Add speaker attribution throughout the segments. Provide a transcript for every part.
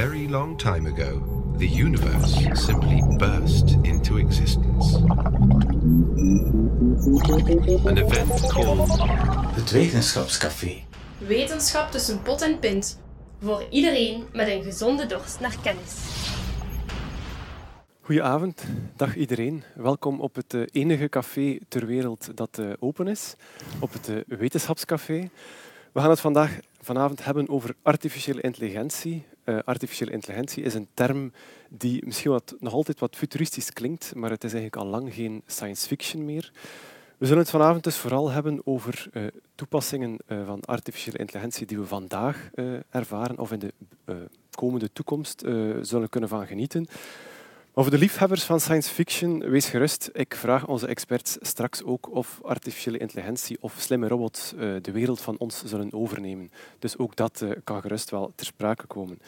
Speaker 1: very long time ago, the universe simply burst into existence. An event called
Speaker 2: Het Wetenschapscafé.
Speaker 3: Wetenschap tussen pot en pint. Voor iedereen met een gezonde dorst naar kennis.
Speaker 4: Goedenavond, dag iedereen. Welkom op het eh, enige café ter wereld dat eh, open is, op het eh, Wetenschapscafé. We gaan het vandaag, vanavond hebben over artificiële intelligentie. Artificiële intelligentie is een term die misschien wat, nog altijd wat futuristisch klinkt, maar het is eigenlijk al lang geen science fiction meer. We zullen het vanavond dus vooral hebben over uh, toepassingen uh, van artificiële intelligentie die we vandaag uh, ervaren of in de komende toekomst zullen kunnen van genieten. Maar voor de liefhebbers van science fiction, wees gerust. Ik vraag onze experts straks ook of artificiële intelligentie of slimme robots de wereld van ons zullen overnemen. Dus ook dat kan gerust wel ter sprake komen.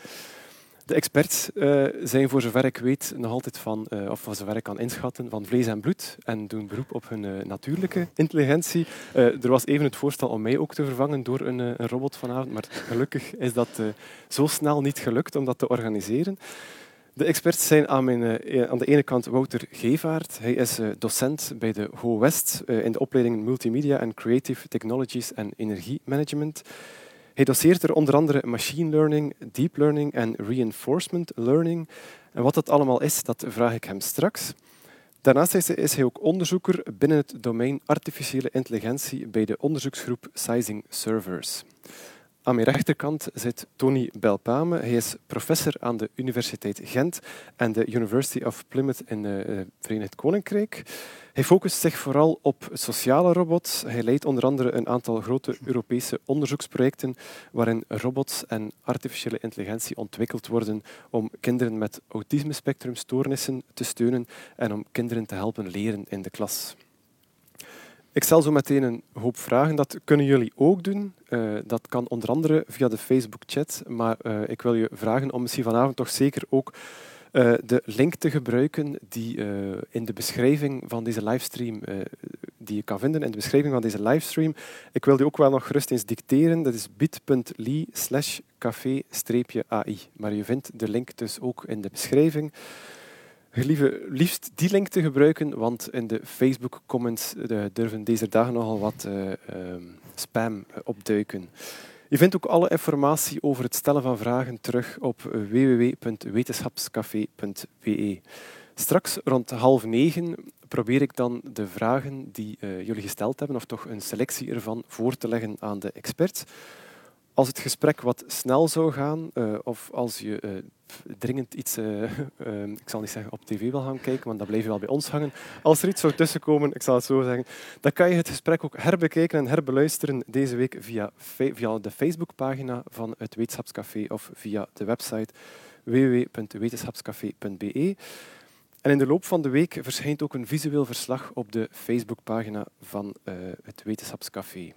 Speaker 4: De experts uh, zijn voor zover ik weet nog altijd van, of voor zover ik kan inschatten, van vlees en bloed en doen beroep op hun natuurlijke intelligentie. er was even het voorstel om mij ook te vervangen door een, een robot vanavond, maar gelukkig is dat zo snel niet gelukt om dat te organiseren. De experts zijn aan, mijn, aan de ene kant Wouter Gevaert. Hij is docent bij de HO West in de opleiding Multimedia and Creative Technologies en Energiemanagement. Hij doseert er onder andere machine learning, deep learning en reinforcement learning. En wat dat allemaal is, dat vraag ik hem straks. Daarnaast is hij ook onderzoeker binnen het domein artificiële intelligentie bij de onderzoeksgroep Sizing Servers. Aan mijn rechterkant zit Tony Belpame. Hij is professor aan de Universiteit Gent en de University of Plymouth in het uh, Verenigd Koninkrijk. Hij focust zich vooral op sociale robots. Hij leidt onder andere een aantal grote Europese onderzoeksprojecten waarin robots en artificiële intelligentie ontwikkeld worden om kinderen met autisme-spectrumstoornissen te steunen en om kinderen te helpen leren in de klas. Ik stel zo meteen een hoop vragen. Dat kunnen jullie ook doen. Uh, dat kan onder andere via de Facebook-chat. Maar uh, ik wil je vragen om misschien vanavond toch zeker ook uh, de link te gebruiken die in de beschrijving van deze livestream, die je kan vinden in de beschrijving van deze livestream. Ik wil die ook wel nog gerust eens dicteren. Dat is bit.ly slash café-ai. Maar je vindt de link dus ook in de beschrijving lieve, liefst die link te gebruiken, want in de Facebook-comments uh, durven deze dagen nogal wat uh, spam opduiken. Je vindt ook alle informatie over het stellen van vragen terug op www.wetenschapscafé.be. Straks rond half negen probeer ik dan de vragen die jullie gesteld hebben, of toch een selectie ervan, voor te leggen aan de experts. Als het gesprek wat snel zou gaan, of als je dringend iets, uh, ik zal niet zeggen op tv wil gaan kijken, want dat blijf je wel bij ons hangen. Als er iets zou tussenkomen, ik zal het zo zeggen, dan kan je het gesprek ook herbekijken en herbeluisteren deze week via, via de Facebookpagina van het Wetenschapscafé of via de website www.wetenschapscafé.be. En in de loop van de week verschijnt ook een visueel verslag op de Facebookpagina van het Wetenschapscafé.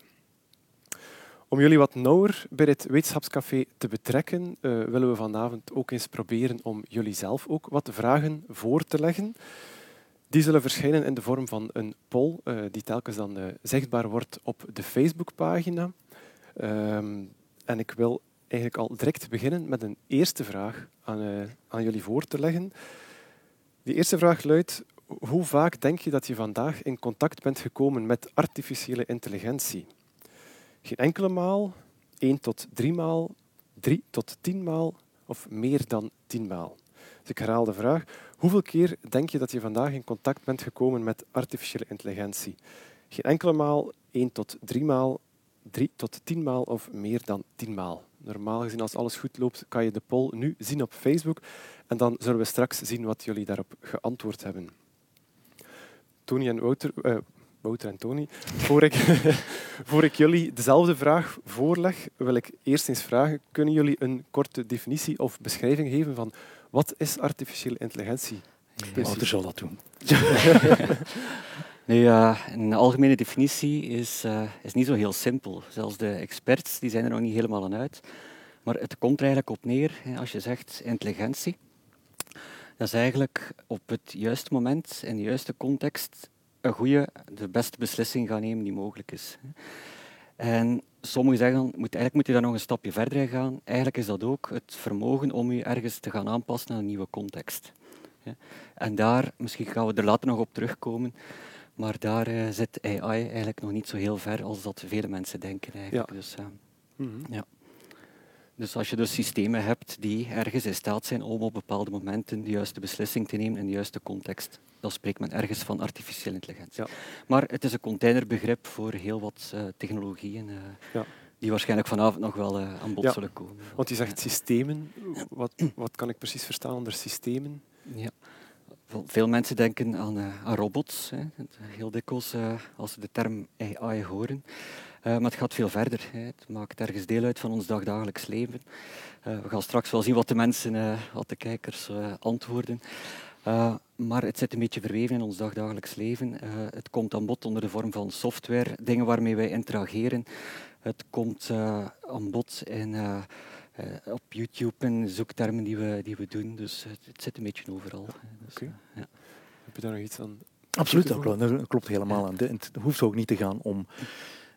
Speaker 4: Om jullie wat nauwer bij dit wetenschapscafé te betrekken, uh, willen we vanavond ook eens proberen om jullie zelf ook wat vragen voor te leggen. Die zullen verschijnen in de vorm van een poll, uh, die telkens dan uh, zichtbaar wordt op de Facebookpagina. Um, en ik wil eigenlijk al direct beginnen met een eerste vraag aan, aan jullie voor te leggen. Die eerste vraag luidt, hoe vaak denk je dat je vandaag in contact bent gekomen met artificiële intelligentie? Geen enkele maal, één tot drie maal, drie tot tien maal of meer dan tien maal. Dus ik herhaal de vraag. Hoeveel keer denk je dat je vandaag in contact bent gekomen met artificiële intelligentie? Geen enkele maal, één tot drie maal, drie tot tien maal of meer dan tien maal. Normaal gezien, als alles goed loopt, kan je de poll nu zien op Facebook en dan zullen we straks zien wat jullie daarop geantwoord hebben. Tony en Wouter, uh, Wouter en Tony. Voor ik, voor ik jullie dezelfde vraag voorleg, wil ik eerst eens vragen, kunnen jullie een korte definitie of beschrijving geven van wat is artificiële intelligentie?
Speaker 2: Wouter zal dat doen.
Speaker 5: nu, uh, een algemene definitie is, uh, is niet zo heel simpel. Zelfs de experts die zijn er nog niet helemaal aan uit. Maar het komt er eigenlijk op neer, als je zegt intelligentie, dat is eigenlijk op het juiste moment, in de juiste context, een goede, de beste beslissing gaan nemen die mogelijk is. En sommigen zeggen, moet, eigenlijk moet je daar nog een stapje verder in gaan. Eigenlijk is dat ook het vermogen om je ergens te gaan aanpassen aan een nieuwe context. En daar, misschien gaan we er later nog op terugkomen, maar daar uh, zit AI eigenlijk nog niet zo heel ver als dat vele mensen denken. Eigenlijk. Ja. Dus, uh, mm -hmm. ja. Dus als je dus systemen hebt die ergens in staat zijn om op bepaalde momenten de juiste beslissing te nemen in de juiste context, dan spreekt men ergens van artificiële intelligentie. Ja. Maar het is een containerbegrip voor heel wat uh, technologieën. Ja die waarschijnlijk vanavond nog wel aan bod zullen komen.
Speaker 4: Want je zegt systemen. Wat, wat kan ik precies verstaan onder systemen?
Speaker 5: Ja. Veel mensen denken aan, aan robots. Hè. Heel dikwijls als ze de term AI horen. Uh, maar het gaat veel verder. Hè. Het maakt ergens deel uit van ons dagdagelijks leven. we gaan straks wel zien wat de mensen, wat de kijkers antwoorden. maar het zit een beetje verweven in ons dagdagelijks leven. het komt aan bod onder de vorm van software, dingen waarmee wij interageren. Het komt aan bod in uh, op YouTube en zoektermen die we, die we doen. Dus het, het zit een beetje overal. Dus,
Speaker 4: okay. uh, ja. Heb je daar nog iets aan?
Speaker 2: Absoluut, dat klopt, dat klopt helemaal. aan. Het hoeft ook niet te gaan om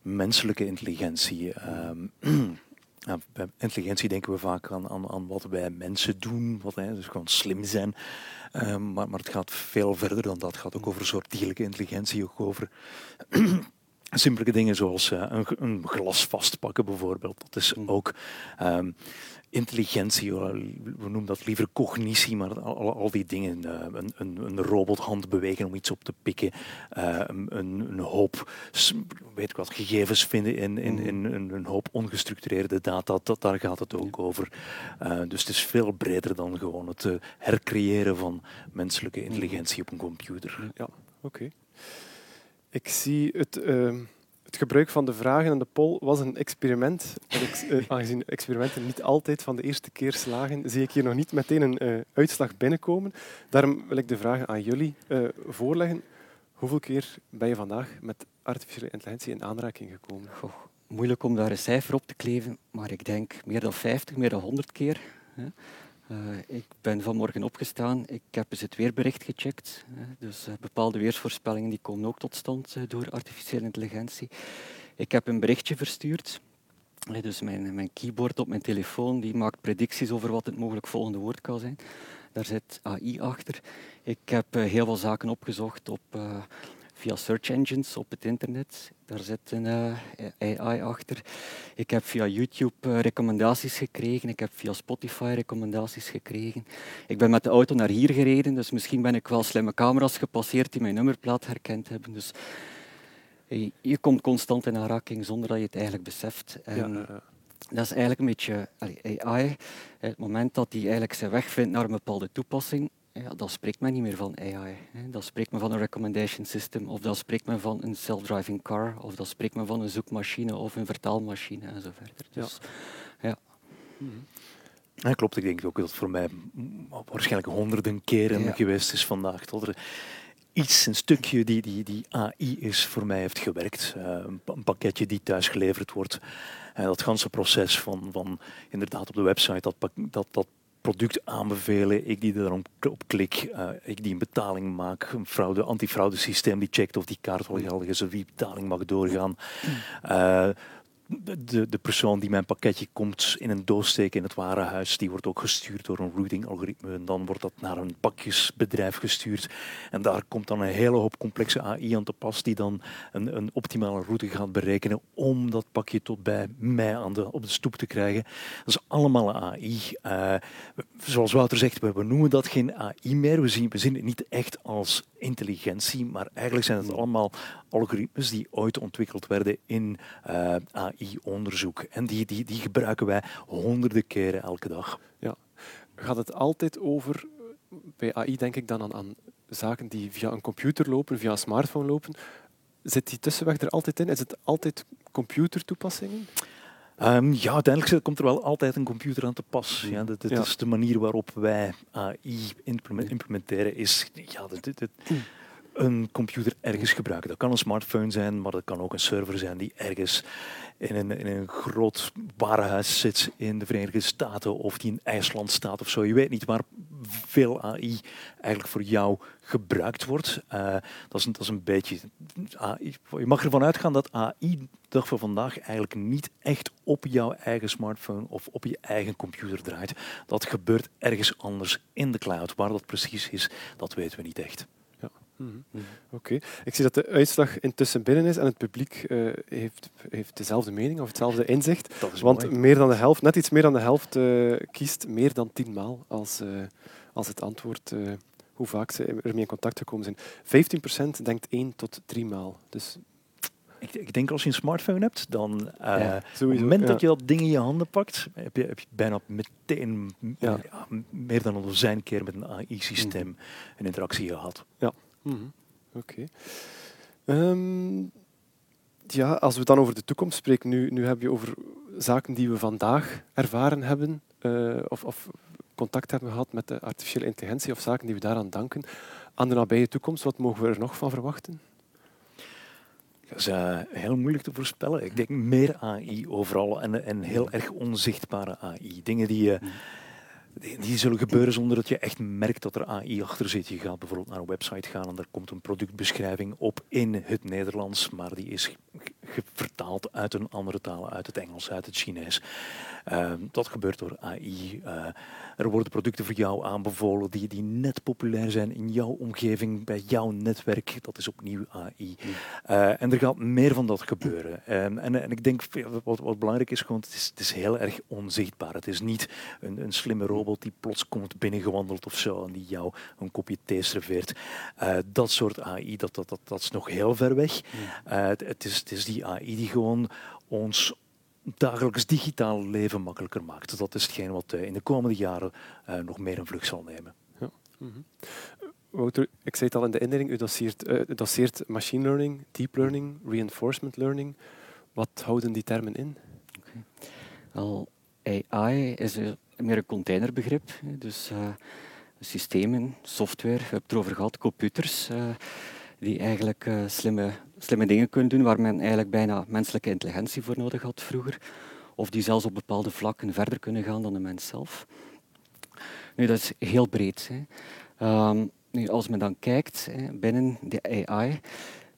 Speaker 2: menselijke intelligentie. Um, ja, bij intelligentie denken we vaak aan, aan, aan wat wij mensen doen, wat, hè, dus gewoon slim zijn. Um, maar, maar het gaat veel verder dan dat. Het gaat ook over een soort dierlijke intelligentie, ook over Simpele dingen zoals uh, een, een, glas vastpakken bijvoorbeeld. Dat is mm. ook um, intelligentie, we noemen dat liever cognitie, maar al, al die dingen. Uh, een, een, een, robothand bewegen om iets op te pikken, uh, een, een, hoop weet ik wat, gegevens vinden in, in, in, in een hoop ongestructureerde data, dat, daar gaat het ook over. dus het is veel breder dan gewoon het hercreëren van menselijke intelligentie op een computer.
Speaker 4: Ja, oké. Ik zie het, uh, het gebruik van de vragen en de poll was een experiment. Uh, aangezien experimenten niet altijd van de eerste keer slagen, zie ik hier nog niet meteen een uh, uitslag binnenkomen. Daarom wil ik de vragen aan jullie eh, voorleggen. Hoeveel keer ben je vandaag met artificiële intelligentie in aanraking gekomen?
Speaker 5: Goh, moeilijk om daar een cijfer op te kleven, maar ik denk meer dan 50, meer dan 100 keer. Hè. Uh, ik ben vanmorgen opgestaan. Ik heb eens het weerbericht gecheckt. Dus uh, bepaalde weersvoorspellingen die komen ook tot stand door artificiële intelligentie. Ik heb een berichtje verstuurd. dus mijn, mijn, keyboard op mijn telefoon die maakt predicties over wat het mogelijk volgende woord kan zijn. Daar zit AI achter. Ik heb heel veel zaken opgezocht op via search engines op het internet. Daar zit een uh, AI achter. Ik heb via YouTube uh, recommendaties gekregen. Ik heb via Spotify recommendaties gekregen. Ik ben met de auto naar hier gereden, dus misschien ben ik wel slimme camera's gepasseerd die mijn nummerplaat herkend hebben. Dus je, je komt constant in aanraking zonder dat je het eigenlijk beseft. En ja, dat is eigenlijk een beetje AI. Het moment dat die eigenlijk zijn weg vindt naar een bepaalde toepassing, ja, dan spreekt men niet meer van AI. Hè. Dan spreekt men van een recommendation system, of dan spreekt men van een self-driving car, of dan spreekt men van een zoekmachine of een vertaalmachine en zo verder. Dus, ja. ja.
Speaker 2: Ja, klopt, ik denk ook dat het voor mij waarschijnlijk honderden keren geweest is vandaag. Tot er iets, een stukje die, die, die AI is, voor mij heeft gewerkt. Uh, een, pakketje die thuis geleverd wordt. Uh, dat ganse proces van, van inderdaad op de website dat, dat, dat product aanbevelen, ik die er op klik, uh, ik die een betaling maak, een fraude, antifraudesysteem die checkt of die kaart wel geldig is wie betaling mag doorgaan. Uh, de, de persoon die mijn pakketje komt in een doos steken in het warenhuis, die wordt ook gestuurd door een routing-algoritme. En dan wordt dat naar een pakjesbedrijf gestuurd. En daar komt dan een hele hoop complexe AI aan te pas, die dan een, een optimale route gaat berekenen om dat pakje tot bij mij aan de, op de stoep te krijgen. Dat is allemaal AI. Uh, zoals Wouter zegt, we, noemen dat geen AI meer. We zien, we zien het niet echt als intelligentie, maar eigenlijk zijn het allemaal algoritmes die ooit ontwikkeld werden in uh, eh, AI-onderzoek. En die, die, die gebruiken wij honderden keren elke dag.
Speaker 4: Ja. Gaat het altijd over, bij AI denk ik dan aan, aan zaken die via een computer lopen, via een smartphone lopen. Zit die tussenweg er altijd in? Is het altijd computertoepassingen?
Speaker 2: Um, ja, uiteindelijk komt er wel altijd een computer aan te pas. Ja, dat, is de manier waarop wij AI implementeren. Is, ja, dit, een computer ergens gebruiken. Dat kan een smartphone zijn, maar dat kan ook een server zijn die ergens in een, in een groot warenhuis zit in de Verenigde Staten of die in IJsland staat of zo. Je weet niet waar veel AI eigenlijk voor jou gebruikt wordt. Uh, dat, is dat is een beetje. AI, je mag ervan uitgaan dat AI dag van vandaag eigenlijk niet echt op jouw eigen smartphone of op je eigen computer draait. Dat gebeurt ergens anders in de cloud. Waar dat precies is, dat weten we niet echt.
Speaker 4: Mhm. Oké. Ik zie dat de uitslag intussen binnen is en het publiek uh, heeft, heeft dezelfde mening of hetzelfde inzicht. want meer dan de helft, net iets meer dan de helft uh, kiest meer dan tien maal als, uh, als het antwoord hoe vaak ze ermee in contact gekomen zijn. 15% denkt één tot drie maal. Dus
Speaker 2: ik, ik, denk als je een smartphone hebt, dan uh, op het moment dat je dat ding in je handen pakt, heb je, heb je bijna meteen ja. meer dan een dozijn keer met een AI-systeem mhm. een interactie gehad.
Speaker 4: Ja, Mhm. Oké. Ehm, ja, als we dan over de toekomst spreken, nu, nu heb je over zaken die we vandaag ervaren hebben, uh, of, of, contact hebben gehad met de artificiële intelligentie, of zaken die we daaraan danken. Aan de nabije toekomst, wat mogen we er nog van verwachten?
Speaker 2: Dat is uh, heel moeilijk te voorspellen. Ik denk meer AI overal en, en heel erg onzichtbare AI. Dingen die je. Uh, die zullen gebeuren zonder dat je echt merkt dat er AI achter zit. Je gaat bijvoorbeeld naar een website gaan en daar komt een productbeschrijving op in het Nederlands, maar die is vertaald uit een andere taal, uit het Engels, uit het Chinees. Uh, dat gebeurt door AI. Eh, er worden producten voor jou aanbevolen die, die net populair zijn in jouw omgeving, bij jouw netwerk. Dat is opnieuw AI. Eh, en er gaat meer van dat gebeuren. En, en, en ik denk, wat, wat belangrijk is, gewoon, het is, het is heel erg onzichtbaar. Het is niet een, een slimme robot die plots komt binnengewandeld of zo en die jou een kopje thee serveert. Uh, dat soort AI, dat, dat, dat, dat is nog heel ver weg. Hmm. Het, het, is, het is die AI die gewoon ons dagelijks digitaal leven makkelijker maakt. Dat is hetgeen wat eh, in de komende jaren uh, nog meer een vlucht zal nemen. Ja. Mm
Speaker 4: -hmm. Wouter, ik zei het al in de inleiding, u doseert, uh, doseert machine learning, deep learning, reinforcement learning. Wat houden die termen in? Okay.
Speaker 5: Well, AI is een, meer een containerbegrip. Dus systemen, software, we hebben het erover gehad, computers die eigenlijk uh, slimme, slimme dingen kunnen doen waar men eigenlijk bijna menselijke intelligentie voor nodig had vroeger. Of die zelfs op bepaalde vlakken verder kunnen gaan dan de mens zelf. Nu, dat is heel breed. Hè. Um, nu, als men dan kijkt hè, binnen de AI,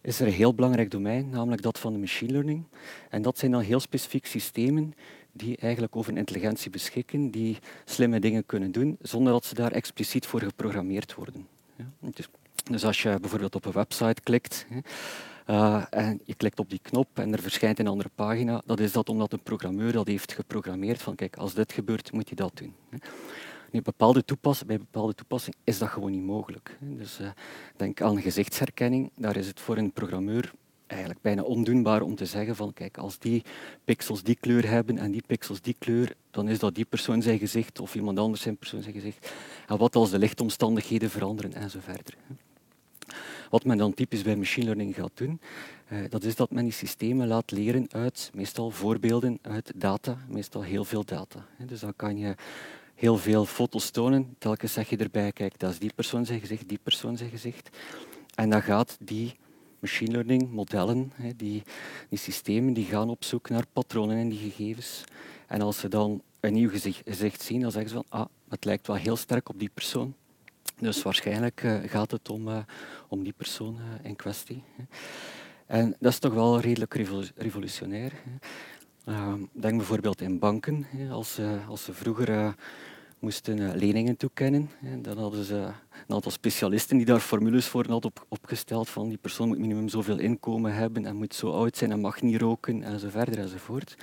Speaker 5: is er een heel belangrijk domein, namelijk dat van de machine learning. En dat zijn dan heel specifiek systemen die eigenlijk over intelligentie beschikken, die slimme dingen kunnen doen, zonder dat ze daar expliciet voor geprogrammeerd worden. Dus als je bijvoorbeeld op een website klikt uh, en je klikt op die knop en er verschijnt een andere pagina, dat is dat omdat een programmeur dat heeft geprogrammeerd van kijk, als dit gebeurt, moet je dat doen. Nu, bepaalde bij bepaalde toepassingen is dat gewoon niet mogelijk. Dus uh, denk aan gezichtsherkenning, daar is het voor een programmeur eigenlijk bijna ondoenbaar om te zeggen van kijk, als die pixels die kleur hebben en die pixels die kleur, dan is dat die persoon zijn gezicht of iemand anders zijn persoon zijn gezicht. En wat als de lichtomstandigheden veranderen en zo verder. Wat men dan typisch bij machine learning gaat doen, eh, dat is dat men die systemen laat leren uit meestal voorbeelden uit data, meestal heel veel data. Dus dan kan je heel veel foto's tonen, telkens zeg je erbij, kijk, dat is die persoon zijn gezicht, die persoon zijn gezicht. En dan gaat die machine learning modellen, die, die systemen, die gaan op zoek naar patronen in die gegevens. En als ze dan een nieuw gezicht, gezicht zien, dan zeggen ze van, ah, het lijkt wel heel sterk op die persoon. Dus waarschijnlijk uh, gaat het om, uh, om die persoon uh, in kwestie. En dat is toch wel redelijk revolutionair. Ehm, denk bijvoorbeeld in banken. Als, als ze vroeger moesten leningen toekennen, dan hadden ze een aantal specialisten die daar formules voor hadden op, opgesteld van die persoon moet minimum zoveel inkomen hebben en moet zo oud zijn en mag niet roken en zo verder enzovoort.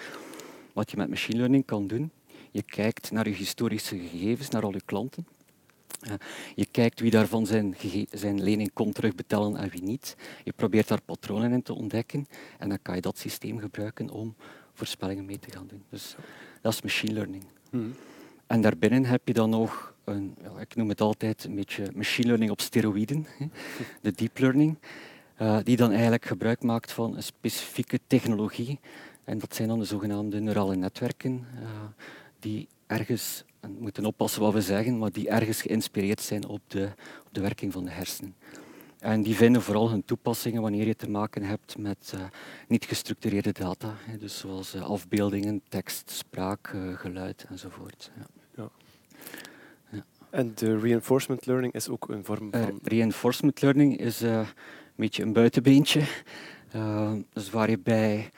Speaker 5: Wat je met machine learning kan doen, je kijkt naar je historische gegevens, naar al je klanten je kijkt wie daarvan zijn, zijn lening komt terugbetalen en wie niet. Je probeert daar patronen in te ontdekken en dan kan je dat systeem gebruiken om voorspellingen mee te gaan doen. Dus dat is machine learning. Hmm. En daarbinnen heb je dan nog een, ik noem het altijd een beetje machine learning op steroïden, de deep learning, uh, die dan eigenlijk gebruik maakt van een specifieke technologie. En dat zijn dan de zogenaamde neurale netwerken, uh, die ergens en moeten oppassen wat we zeggen, maar die ergens geïnspireerd zijn op de, op de werking van de hersenen. En die vinden vooral hun toepassingen wanneer je te maken hebt met uh, niet gestructureerde data, hè, dus zoals uh, afbeeldingen, tekst, spraak, uh, geluid enzovoort. Ja. ja.
Speaker 4: En de reinforcement learning is ook een vorm van...
Speaker 5: reinforcement learning is eh, een beetje een buitenbeentje. Dus waar je bij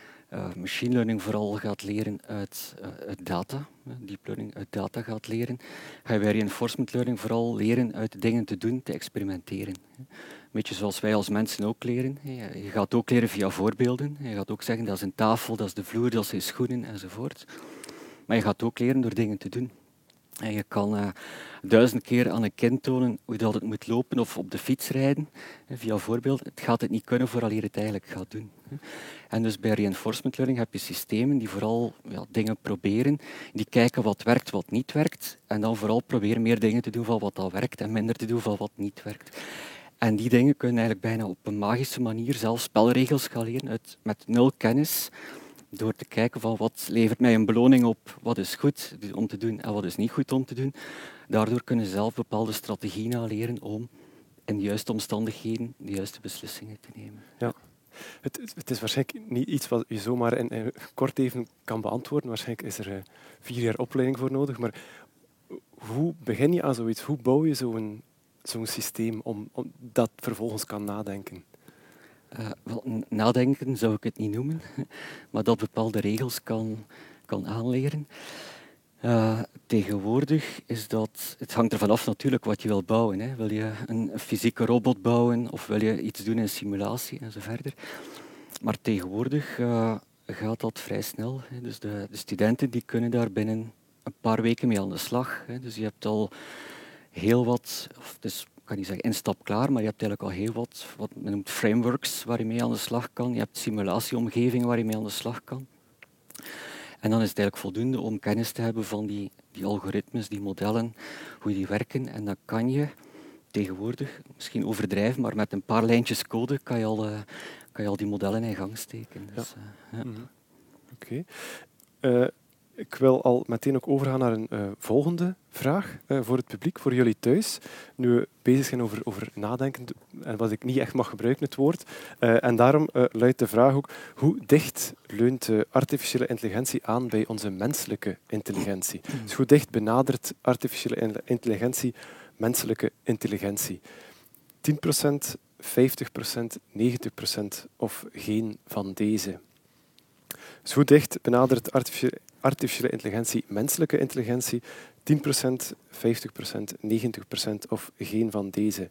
Speaker 5: machine learning vooral gaat leren uit, uit data, deep learning uit data gaat leren, ga je bij reinforcement learning vooral leren uit dingen te doen, te experimenteren. Beetje zoals wij als mensen ook leren. Je gaat ook leren via voorbeelden. Je gaat ook zeggen dat is een tafel, dat is de vloer, dat zijn schoenen enzovoort. Maar je gaat ook leren door dingen te doen. En je kan uh, duizend keer aan een kind tonen hoe dat het moet lopen of op de fiets rijden, via voorbeeld. Het gaat het niet kunnen vooral je het eigenlijk gaat doen. En dus bij reinforcement learning heb je systemen die vooral ja, dingen proberen, die kijken wat werkt, wat niet werkt, en dan vooral proberen meer dingen te doen van wat al werkt en minder te doen van wat niet werkt. En die dingen kunnen eigenlijk bijna op een magische manier zelf spelregels gaan leren uit, met nul kennis door te kijken van wat levert mij een beloning op, wat is goed om te doen en wat is niet goed om te doen. Daardoor kunnen ze zelf bepaalde strategieën leren om in de juiste omstandigheden de juiste beslissingen te nemen.
Speaker 4: Ja. Het, het, is waarschijnlijk niet iets wat je zomaar in, kort even kan beantwoorden. Waarschijnlijk is er uh, vier jaar opleiding voor nodig. Maar hoe begin je aan zoiets? Hoe bouw je zo'n zo'n systeem om, dat vervolgens kan nadenken?
Speaker 5: Uh, wel, nadenken zou ik het niet noemen, maar dat bepaalde regels kan, kan aanleren. Uh, tegenwoordig is dat, het hangt ervan af natuurlijk wat je wil bouwen. Hè. Wil je een, fysieke robot bouwen of wil je iets doen in simulatie en zo verder. Maar tegenwoordig uh, gaat dat vrij snel. Hè. Dus de, de, studenten die kunnen daar binnen een paar weken mee aan de slag. Hè. Dus je hebt al heel wat, of het is ik kan niet zeggen instap klaar, maar je hebt eigenlijk al heel wat, wat men noemt frameworks waar je mee aan de slag kan. Je hebt simulatieomgevingen waar je mee aan de slag kan. En dan is het eigenlijk voldoende om kennis te hebben van die, die algoritmes, die modellen, hoe die werken. En dan kan je tegenwoordig, misschien overdrijven, maar met een paar lijntjes code kan je al, uh, kan je al die modellen in gang steken. Dus,
Speaker 4: ja. Uh, ja. mm -hmm. Oké. Okay. Uh, ik wil al meteen ook overgaan naar een uh, volgende vraag uh, voor het publiek, voor jullie thuis. Nu we bezig zijn over, over nadenken, en wat ik niet echt mag gebruiken, het woord. En daarom luidt de vraag ook, hoe dicht leunt artificiële intelligentie aan bij onze menselijke intelligentie? Dus hoe dicht benadert artificiële intelligentie menselijke intelligentie? 10%, 50%, 90% of geen van deze? Dus hoe dicht benadert artificiële artificiële intelligentie menselijke intelligentie? 10%, 50%, 90% of geen van deze?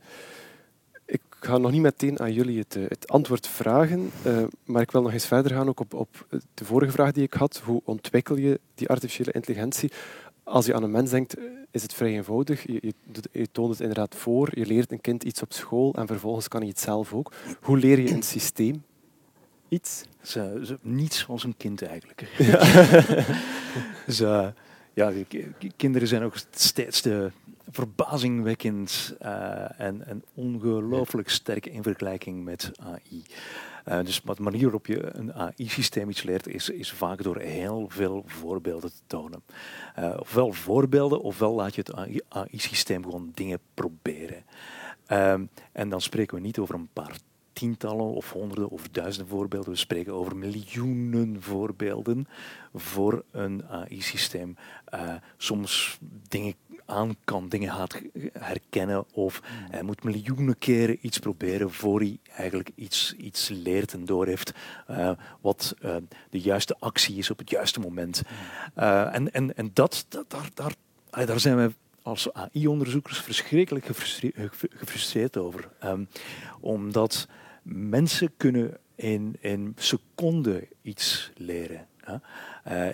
Speaker 4: Ik ga nog niet meteen aan jullie het, het antwoord vragen, uh, maar ik wil nog eens verder gaan ook op, op de vorige vraag die ik had. Hoe ontwikkel je die artificiële intelligentie? Als je aan een mens denkt, is het vrij eenvoudig. Je, je, je toont het inderdaad voor, je leert een kind iets op school en vervolgens kan hij het zelf ook. Hoe leer je een systeem iets?
Speaker 2: Ze, ze, niets zoals een kind eigenlijk. Ja. ja, kinderen zijn ook steeds te verbazingwekkend uh, en, en ongelooflijk sterk in vergelijking met AI. Uh, dus de manier waarop je een AI-systeem iets leert, is, is vaak door heel veel voorbeelden te tonen. Uh, ofwel voorbeelden, ofwel laat je het AI-systeem gewoon dingen proberen. Um, en dan spreken we niet over een paar tientallen of honderden of duizenden voorbeelden. We spreken over miljoenen voorbeelden voor een AI-systeem. Uh, soms dingen aan kan, dingen gaat herkennen of mm. hij moet miljoenen keren iets proberen voor hij eigenlijk iets, iets leert en doorheeft uh, wat uh, de juiste actie is op het juiste moment. Mm. en en, en dat, dat, daar, daar, daar zijn we als AI-onderzoekers verschrikkelijk gefrustreerd, gefrustreerd over. Um, omdat mensen kunnen in, in seconden iets leren.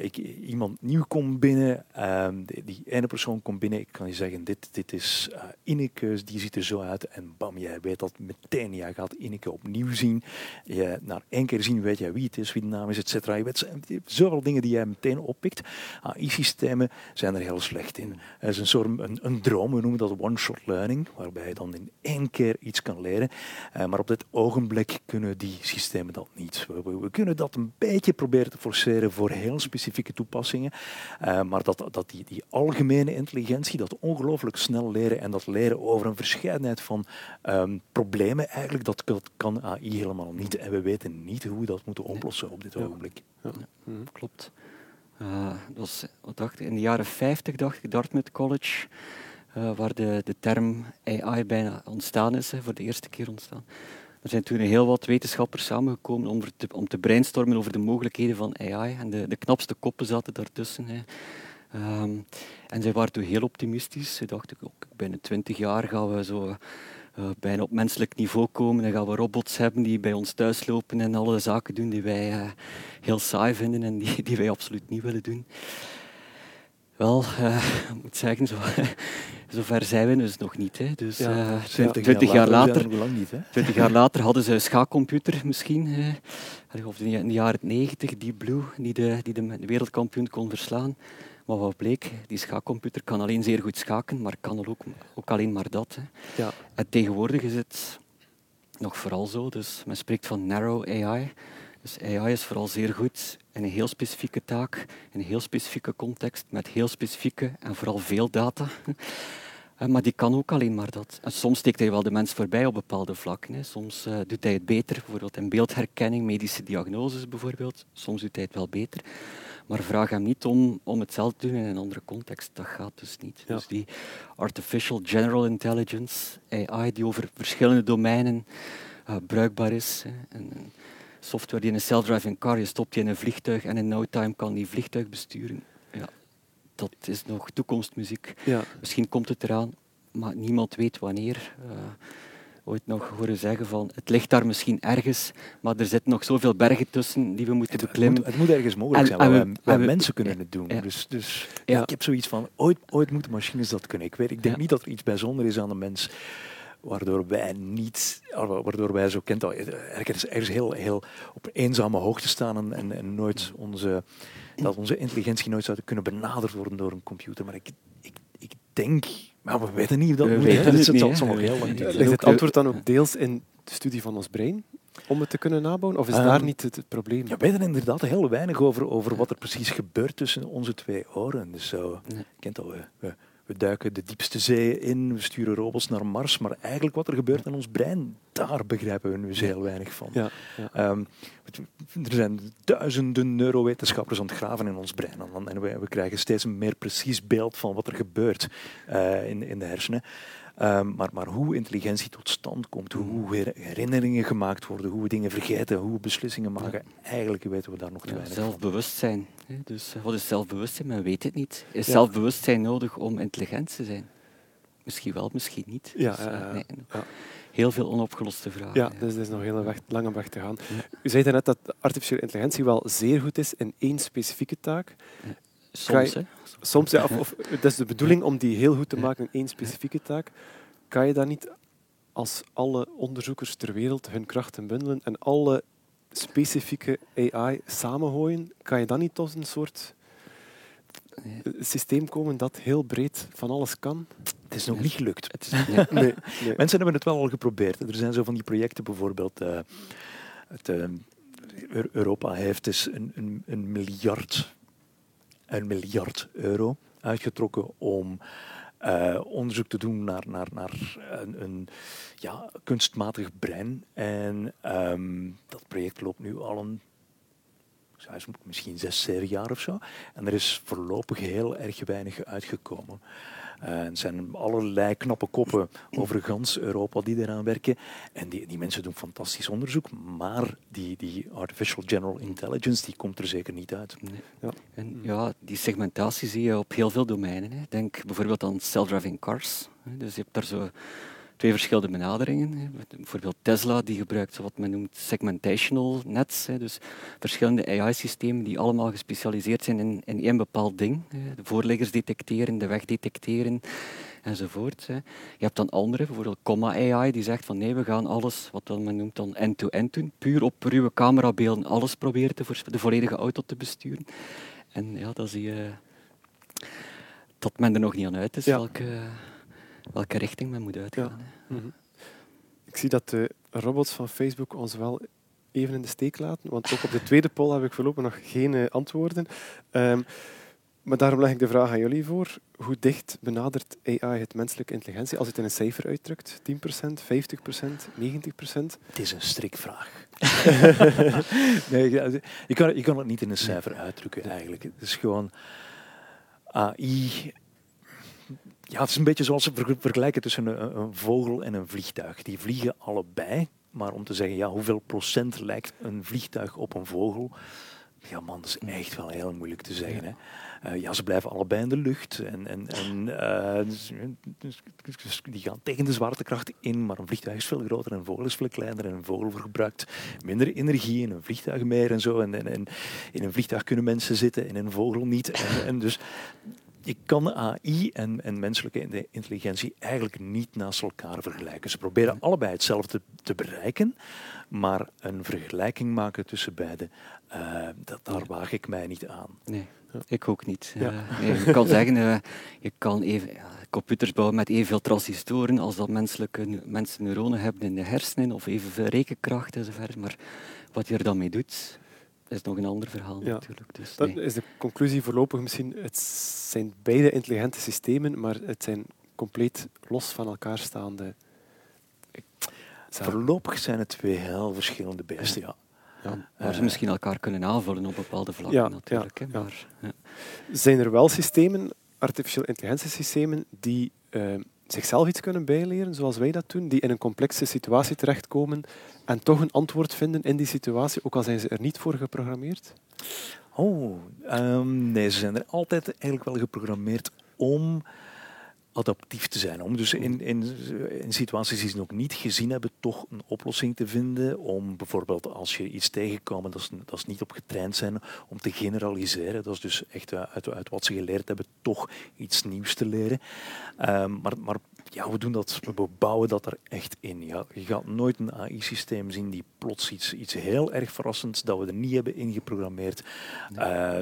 Speaker 2: Ik, iemand nieuw komt binnen, um, die, ene persoon komt binnen, ik kan je zeggen, dit, dit is uh, die ziet er zo uit. En bam, jij weet dat meteen. Jij gaat Ineke opnieuw zien. Je, na één keer zien weet jij wie het is, wie de naam is, et cetera. Je weet zoveel dingen die jij meteen oppikt. AI-systemen zijn er heel slecht in. Het is een soort een, droom, we noemen dat one-shot learning, waarbij je dan in één keer iets kan leren. Uh, maar op dit ogenblik kunnen die systemen dat niet. We, we, we kunnen dat een beetje proberen te forceren voor heel specifieke toepassingen. Uh, maar dat, dat die, die algemene intelligentie, dat ongelooflijk snel leren en dat leren over een verscheidenheid van um, problemen, eigenlijk, dat, dat, kan AI helemaal niet. En we weten niet hoe we dat moeten oplossen op dit ogenblik.
Speaker 5: Ja. Ja. Ja. Klopt. Uh, dat was, wat dacht ik, in de jaren 50 dacht ik, Dartmouth College uh, waar de, de term AI bijna ontstaan is, hè, voor de eerste keer ontstaan. Er zijn toen heel wat wetenschappers samengekomen om te, om te brainstormen over de mogelijkheden van AI. En de, de knapste koppen zaten daartussen. Hè. Um, en zij waren toen heel optimistisch. Ze dachten, ook binnen twintig jaar gaan we zo uh, bijna op menselijk niveau komen. Dan gaan we robots hebben die bij ons thuis lopen en alle zaken doen die wij uh, heel saai vinden en die, die wij absoluut niet willen doen. Wel, uh, ik moet zeggen, zo, zover zijn we dus nog niet. Hè. Dus, ja, 20, 20 jaar, later, niet, hè? 20 jaar later hadden ze een schaakcomputer misschien. Of in de jaren 90, die Blue, die de, die de wereldkampioen kon verslaan. Maar wat bleek, die schaakcomputer kan alleen zeer goed schaken, maar kan ook, ook alleen maar dat. Hè. Ja. En tegenwoordig is het nog vooral zo, dus men spreekt van narrow AI. Dus AI is vooral zeer goed in een heel specifieke taak, in een heel specifieke context, met heel specifieke en vooral veel data. Eh, maar die kan ook alleen maar dat. En soms steekt hij wel de mens voorbij op bepaalde vlakken. Soms uh, doet hij het beter, bijvoorbeeld in beeldherkenning, medische diagnoses bijvoorbeeld. Soms doet hij het wel beter. Maar vraag hem niet om, om hetzelfde te doen in een andere context. Dat gaat dus niet. Dus die artificial general intelligence, AI, die over verschillende domeinen uh, bruikbaar is. Hè. En, software die in een self-driving car, je stopt die in een vliegtuig en in no time kan die vliegtuig besturen. Ja, dat is nog toekomstmuziek. Ja. Misschien komt het eraan, maar niemand weet wanneer. Uh, ooit nog horen zeggen van het ligt daar misschien ergens, maar er zitten nog zoveel bergen tussen die we moeten het, beklimmen.
Speaker 2: Het moet, het moet ergens mogelijk zijn, en, mensen kunnen het doen. Dus, dus ja. ik heb zoiets van, ooit, ooit moeten machines dat kunnen. Ik, weet, ik denk niet dat er iets bijzonders is aan de mens waardoor wij niet, waardoor wij zo kent, ergens, ergens heel, heel op eenzame hoogte staan en, en, en nooit onze, dat onze intelligentie nooit zou kunnen benaderd worden door een computer. Maar ik, ik, ik denk maar we weten niet of dat we moet. Weten het, het, zal nog heel lang.
Speaker 4: Ligt het antwoord dan ook deels in de studie van ons brein? Om het te kunnen nabouwen? Of is um, daar niet het, het, probleem?
Speaker 2: Ja, we weten inderdaad heel weinig over, over wat er precies gebeurt tussen onze twee oren. Dus zo, nee. kent al, we, we duiken de diepste zee in, we sturen robots naar Mars, maar eigenlijk wat er gebeurt in ons brein, daar begrijpen we nu eens heel weinig van. Ja, ja. Um, er zijn duizenden neurowetenschappers aan het graven in ons brein en we, we krijgen steeds een meer precies beeld van wat er gebeurt uh, in, in de hersenen. Um, maar, maar hoe intelligentie tot stand komt, hoe herinneringen gemaakt worden, hoe we dingen vergeten, hoe we beslissingen maken, eigenlijk weten we daar nog te weinig
Speaker 5: ja, Zelfbewustzijn. Dus wat is zelfbewustzijn? Men weet het niet. Is ja. zelfbewustzijn nodig om intelligent te zijn? Misschien wel, misschien niet. Ja, dus, uh, nee, heel veel onopgeloste vragen.
Speaker 4: Ja, dus er is nog een hele weg, lange weg te gaan. U zei net dat artificiële intelligentie wel zeer goed is in één specifieke taak.
Speaker 5: Soms, hè?
Speaker 4: Soms, ja. Of, of, het is de bedoeling om die heel goed te maken in één specifieke taak. Kan je dan niet als alle onderzoekers ter wereld hun krachten bundelen en alle specifieke AI samengooien, kan je dan niet tot een soort systeem komen dat heel breed van alles kan?
Speaker 2: Het is nog niet gelukt. Het is, nee. Nee, Mensen hebben het wel al geprobeerd. Er zijn zo van die projecten bijvoorbeeld. Uh, het, uh, Europa heeft dus een, een, een miljard een miljard euro uitgetrokken om uh, onderzoek te doen naar, naar, naar een, een ja, kunstmatig brein. En um, dat project loopt nu al een misschien zes, zeven jaar of zo. En er is voorlopig heel erg weinig uitgekomen. Er zijn allerlei knappe koppen over gans Europa die eraan werken. En die, die mensen doen fantastisch onderzoek, maar die, die artificial general intelligence die komt er zeker niet uit.
Speaker 5: Ja. En ja, die segmentatie zie je op heel veel domeinen. Hè. Denk bijvoorbeeld aan self-driving cars. Dus je hebt daar zo twee verschillende benaderingen. Bijvoorbeeld Tesla die gebruikt wat men noemt segmentational nets, dus verschillende AI-systemen die allemaal gespecialiseerd zijn in, in één bepaald ding. De voorliggers detecteren, de weg detecteren enzovoort. Je hebt dan andere, bijvoorbeeld Comma AI, die zegt van nee, we gaan alles, wat men noemt dan end-to-end doen, puur op ruwe camerabeelden alles proberen te de volledige auto te besturen. En ja, dan zie je dat men er nog niet aan uit is welke welke richting men moet uitgaan. Ja. Mhm.
Speaker 4: Ik zie dat de robots van Facebook ons wel even in de steek laten, want ook op de tweede poll heb ik voorlopig nog geen uh, antwoorden. Um, maar daarom leg ik de vraag aan jullie voor. Hoe dicht benadert AI het menselijke intelligentie als het in een cijfer uitdrukt? 10%, 50%, 90%?
Speaker 2: Het is een strikvraag. nee, je, kan, je kan het niet in een cijfer uitdrukken eigenlijk. Het is gewoon AI ja, het is een beetje zoals we vergelijken tussen een, een, vogel en een vliegtuig. Die vliegen allebei, maar om te zeggen ja, hoeveel procent lijkt een vliegtuig op een vogel, ja man, dat is echt wel heel moeilijk te zeggen. Hè. Uh, ja, ze blijven allebei in de lucht en, en, en uh, dus, dus, die gaan tegen de zwaartekracht in, maar een vliegtuig is veel groter en een vogel is veel kleiner en een vogel verbruikt minder energie en een vliegtuig meer en zo. En, en, en in een vliegtuig kunnen mensen zitten, in een vogel niet. En, en dus je kan AI en, en, menselijke intelligentie eigenlijk niet naast elkaar vergelijken. Ze proberen allebei hetzelfde te bereiken, maar een vergelijking maken tussen beide, uh, dat, daar waag ik mij niet aan.
Speaker 5: Nee. Ik ook niet. Ja. Uh, je kan zeggen, uh, je kan even, computers bouwen met evenveel transistoren als dat menselijke mensen neuronen hebben in de hersenen, of evenveel rekenkracht enzovoort. Maar wat je er dan mee doet, is nog een ander verhaal natuurlijk. Dus,
Speaker 4: dat is de conclusie voorlopig misschien. Het zijn beide intelligente systemen, maar het zijn compleet los van elkaar staande.
Speaker 2: Voorlopig zijn het twee heel verschillende beesten, ja.
Speaker 5: Ja, waar ze misschien elkaar kunnen aanvullen op bepaalde vlakken ja, natuurlijk. Ja, maar,
Speaker 4: Zijn er wel systemen, artificial intelligentiesystemen, die uh, zichzelf iets kunnen bijleren, zoals wij dat doen, die in een complexe situatie terechtkomen en toch een antwoord vinden in die situatie, ook al zijn ze er niet voor geprogrammeerd?
Speaker 2: Oh, um, nee, ze zijn er altijd eigenlijk wel geprogrammeerd om adaptief te zijn. Om dus in, in, in, situaties die ze nog niet gezien hebben, toch een oplossing te vinden. Om bijvoorbeeld als je iets tegenkomt, dat is, dat is niet op getraind zijn, om te generaliseren. Dat is dus echt uit, uit wat ze geleerd hebben, toch iets nieuws te leren. Um, maar, maar ja, we doen dat, we bouwen dat er echt in. Ja. Je gaat nooit een AI-systeem zien die plots iets, iets heel erg verrassends dat we er niet hebben ingeprogrammeerd, uh,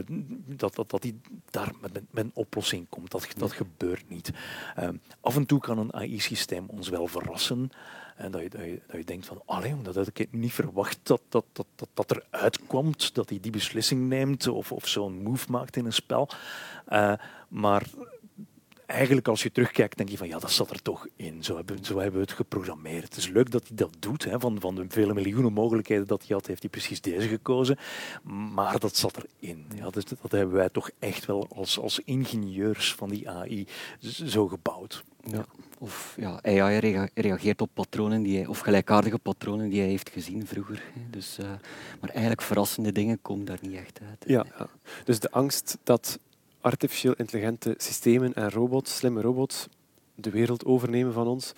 Speaker 2: dat, dat, dat die daar met, met, een oplossing komt. Dat, dat gebeurt niet. Uh, af en toe kan een AI-systeem ons wel verrassen. En dat je, dat je, dat je denkt van, alleen dat had ik niet verwacht dat dat, dat, dat, dat eruit komt, dat hij die beslissing neemt of, of zo'n move maakt in een spel. Uh, maar eigenlijk als je terugkijkt, denk je van ja, dat zat er toch in. Zo hebben, zo hebben we het geprogrammeerd. Het is leuk dat hij dat doet. Hè. Van, van de vele miljoenen mogelijkheden dat hij had, heeft hij precies deze gekozen. Maar dat zat erin. Ja, dus dat hebben wij toch echt wel als, als ingenieurs van die AI zo gebouwd.
Speaker 5: Ja. Of ja, AI reageert op patronen die hij, of gelijkaardige patronen die hij heeft gezien vroeger. Dus, uh, maar eigenlijk verrassende dingen komen daar niet echt uit.
Speaker 4: Ja, ja. Dus de angst dat artificieel intelligente systemen en robots, slimme robots, de wereld overnemen van ons,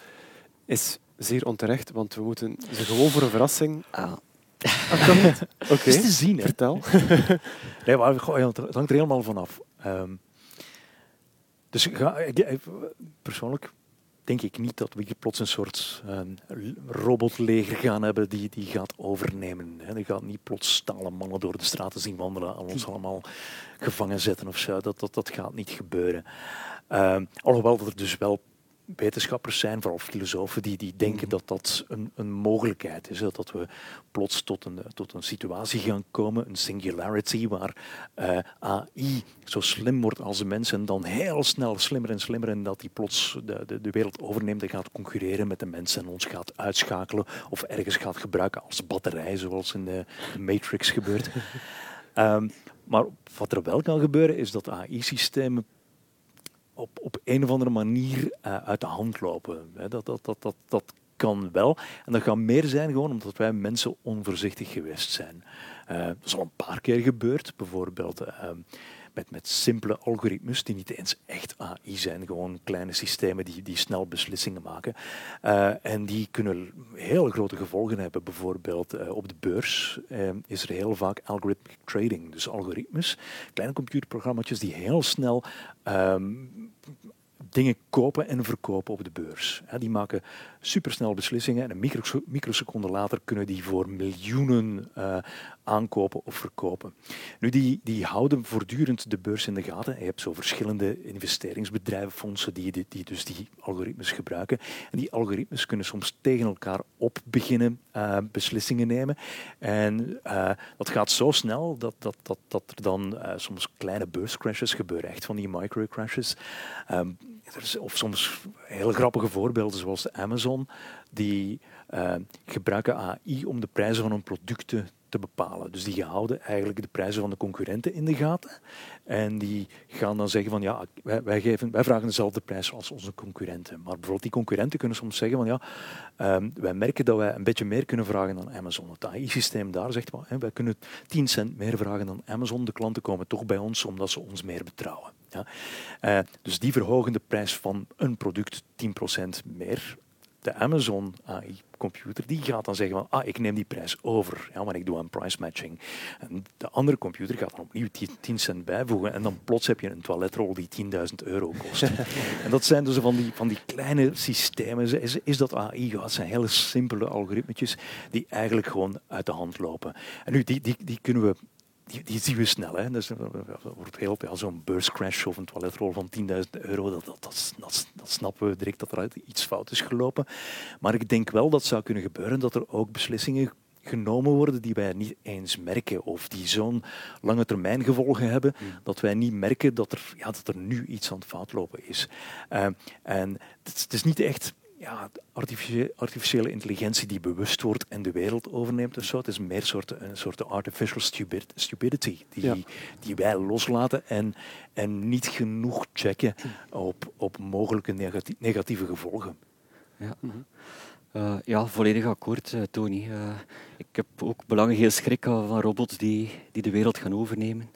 Speaker 4: is zeer onterecht, want we moeten ze gewoon voor een verrassing...
Speaker 5: Ah.
Speaker 4: Ah, Oké, okay.
Speaker 2: te zien. Hè?
Speaker 4: Vertel.
Speaker 2: nee, maar, het hangt er helemaal vanaf. Um, dus ga, persoonlijk denk ik niet dat we hier plots een soort um, robotleger gaan hebben die, die gaat overnemen. Hè. Die gaat niet plots stalen mannen door de straten zien wandelen en ons allemaal gevangen zetten of zo. Dat, dat, dat gaat niet gebeuren. Um, alhoewel er dus wel wetenschappers zijn, vooral filosofen, die, die denken mhm. dat dat een, een mogelijkheid is. Dat we plots tot een, tot een situatie gaan komen, een singularity, waar uh, eh, AI zo slim wordt als de mensen en dan heel snel slimmer en slimmer en dat die plots de, de, de wereld overneemt en gaat concurreren met de mensen en ons gaat uitschakelen of ergens gaat gebruiken als batterij, zoals in de, Matrix gebeurt. um, maar wat er wel kan gebeuren, is dat AI-systemen op, op een of andere manier uh, uit de hand lopen. Hè. Dat, dat, dat, dat, dat kan wel. En dat kan meer zijn gewoon omdat wij mensen onvoorzichtig geweest zijn. Uh, dat is al een paar keer gebeurd. Bijvoorbeeld uh, met, met simpele algoritmes die niet eens echt AI zijn, gewoon kleine systemen die, die snel beslissingen maken. Uh, en die kunnen heel grote gevolgen hebben. Bijvoorbeeld uh, op de beurs uh, is er heel vaak algorithmic trading, dus algoritmes, kleine computerprogramma's die heel snel um, dingen kopen en verkopen op de beurs. Die maken supersnel beslissingen en een microseconde later kunnen die voor miljoenen uh, aankopen of verkopen. Nu, die, die houden voortdurend de beurs in de gaten. Je hebt zo verschillende investeringsbedrijven, fondsen die, die, dus die algoritmes gebruiken. En die algoritmes kunnen soms tegen elkaar op beginnen uh, beslissingen nemen. En uh, dat gaat zo snel dat, dat, dat, dat er dan soms kleine beurscrashes gebeuren, echt van die microcrashes. Um, of soms heel grappige voorbeelden zoals Amazon, die uh, gebruiken AI om de prijzen van hun producten te bepalen. Dus die houden eigenlijk de prijzen van de concurrenten in de gaten. En die gaan dan zeggen van ja, wij, wij, geven, wij vragen dezelfde prijs als onze concurrenten. Maar bijvoorbeeld die concurrenten kunnen soms zeggen van ja, um, wij merken dat wij een beetje meer kunnen vragen dan Amazon. Het AI-systeem daar zegt wel, wij kunnen 10 cent meer vragen dan Amazon. De klanten komen toch bij ons omdat ze ons meer betrouwen. Ja. Uh, dus die verhogen de prijs van een product 10% meer de Amazon AI-computer die gaat dan zeggen van ah, ik neem die prijs over, ja, maar ik doe een price matching. En de andere computer gaat dan opnieuw 10 cent bijvoegen en dan plots heb je een toiletrol die 10.000 euro kost. en dat zijn dus van die, van die kleine systemen. Is, is dat AI? Ja, het zijn hele simpele algoritmetjes die eigenlijk gewoon uit de hand lopen. En nu, die, die, die kunnen we die, die zien we snel. Hè. Dus, wordt heel, ja, zo'n beurscrash of een toiletrol van 10.000 euro, dat, dat, dat, dat, snappen we direct dat er iets fout is gelopen. Maar ik denk wel dat zou kunnen gebeuren dat er ook beslissingen genomen worden die wij niet eens merken of die zo'n lange termijn gevolgen hebben hmm. dat wij niet merken dat er, ja, dat er nu iets aan het fout lopen is. Uh, en het is niet echt ja, artificiële, intelligentie die bewust wordt en de wereld overneemt of zo. Het is meer soort, een soort artificial stupidity die, die wij loslaten en, en niet genoeg checken op, op mogelijke negatieve gevolgen.
Speaker 5: Ja. Uh, ja, volledig akkoord, uh, Tony. Uh, ik heb ook belangrijk heel schrik van robots die, die de wereld gaan overnemen.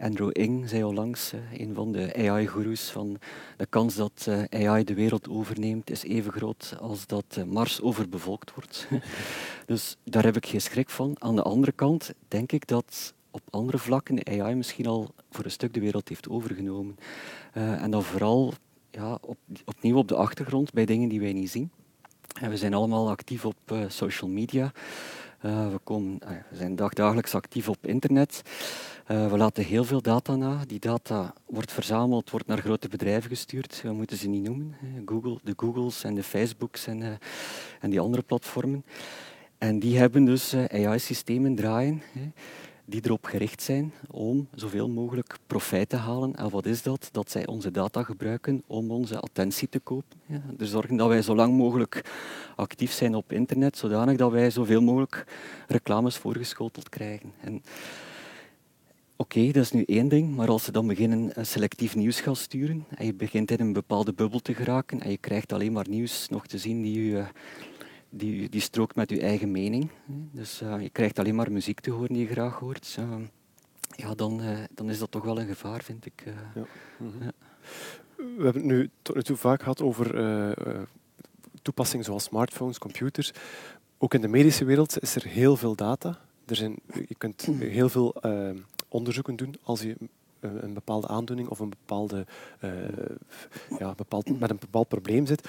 Speaker 5: Andrew Ng zei al langs, een van de AI-goeroes, van de kans dat eh, AI de wereld overneemt is even groot als dat eh, Mars overbevolkt wordt. dus daar heb ik geen schrik van. Aan de andere kant denk ik dat op andere vlakken AI misschien al voor een stuk de wereld heeft overgenomen. En dan vooral ja, op, opnieuw op de achtergrond bij dingen die wij niet zien. En we zijn allemaal actief op social media. We, komen, we zijn dagdagelijks actief op internet. Uh, we laten heel veel data na. Die data wordt verzameld, wordt naar grote bedrijven gestuurd. We moeten ze niet noemen. Google, de Googles en de Facebooks en, uh, en die andere platformen. En die hebben dus uh, AI-systemen draaien die erop gericht zijn om zoveel mogelijk profijt te halen. En wat is dat? Dat zij onze data gebruiken om onze attentie te kopen. Ja, dus zorgen dat wij zo lang mogelijk actief zijn op internet, zodanig dat wij zoveel mogelijk reclames voorgeschoteld krijgen. En Oké, dat is nu één ding, maar als ze dan beginnen selectief nieuws gaan sturen en je begint in een bepaalde bubbel te geraken en je krijgt alleen maar nieuws nog te zien die, u, die, die strookt met je eigen mening, dus uh, je krijgt alleen maar muziek te horen die je graag hoort, uh, ja, dan, uh, dan is dat toch wel een gevaar, vind ik. Ja. Mm -hmm.
Speaker 4: ja. We hebben het nu tot nu toe vaak gehad over toepassingen zoals smartphones, computers. Ook in de medische wereld is er heel veel data. Er zijn, je kunt heel veel onderzoeken doen als je eh, een bepaalde aandoening of een bepaalde, uh, ja, bepaald, met een bepaald probleem zit.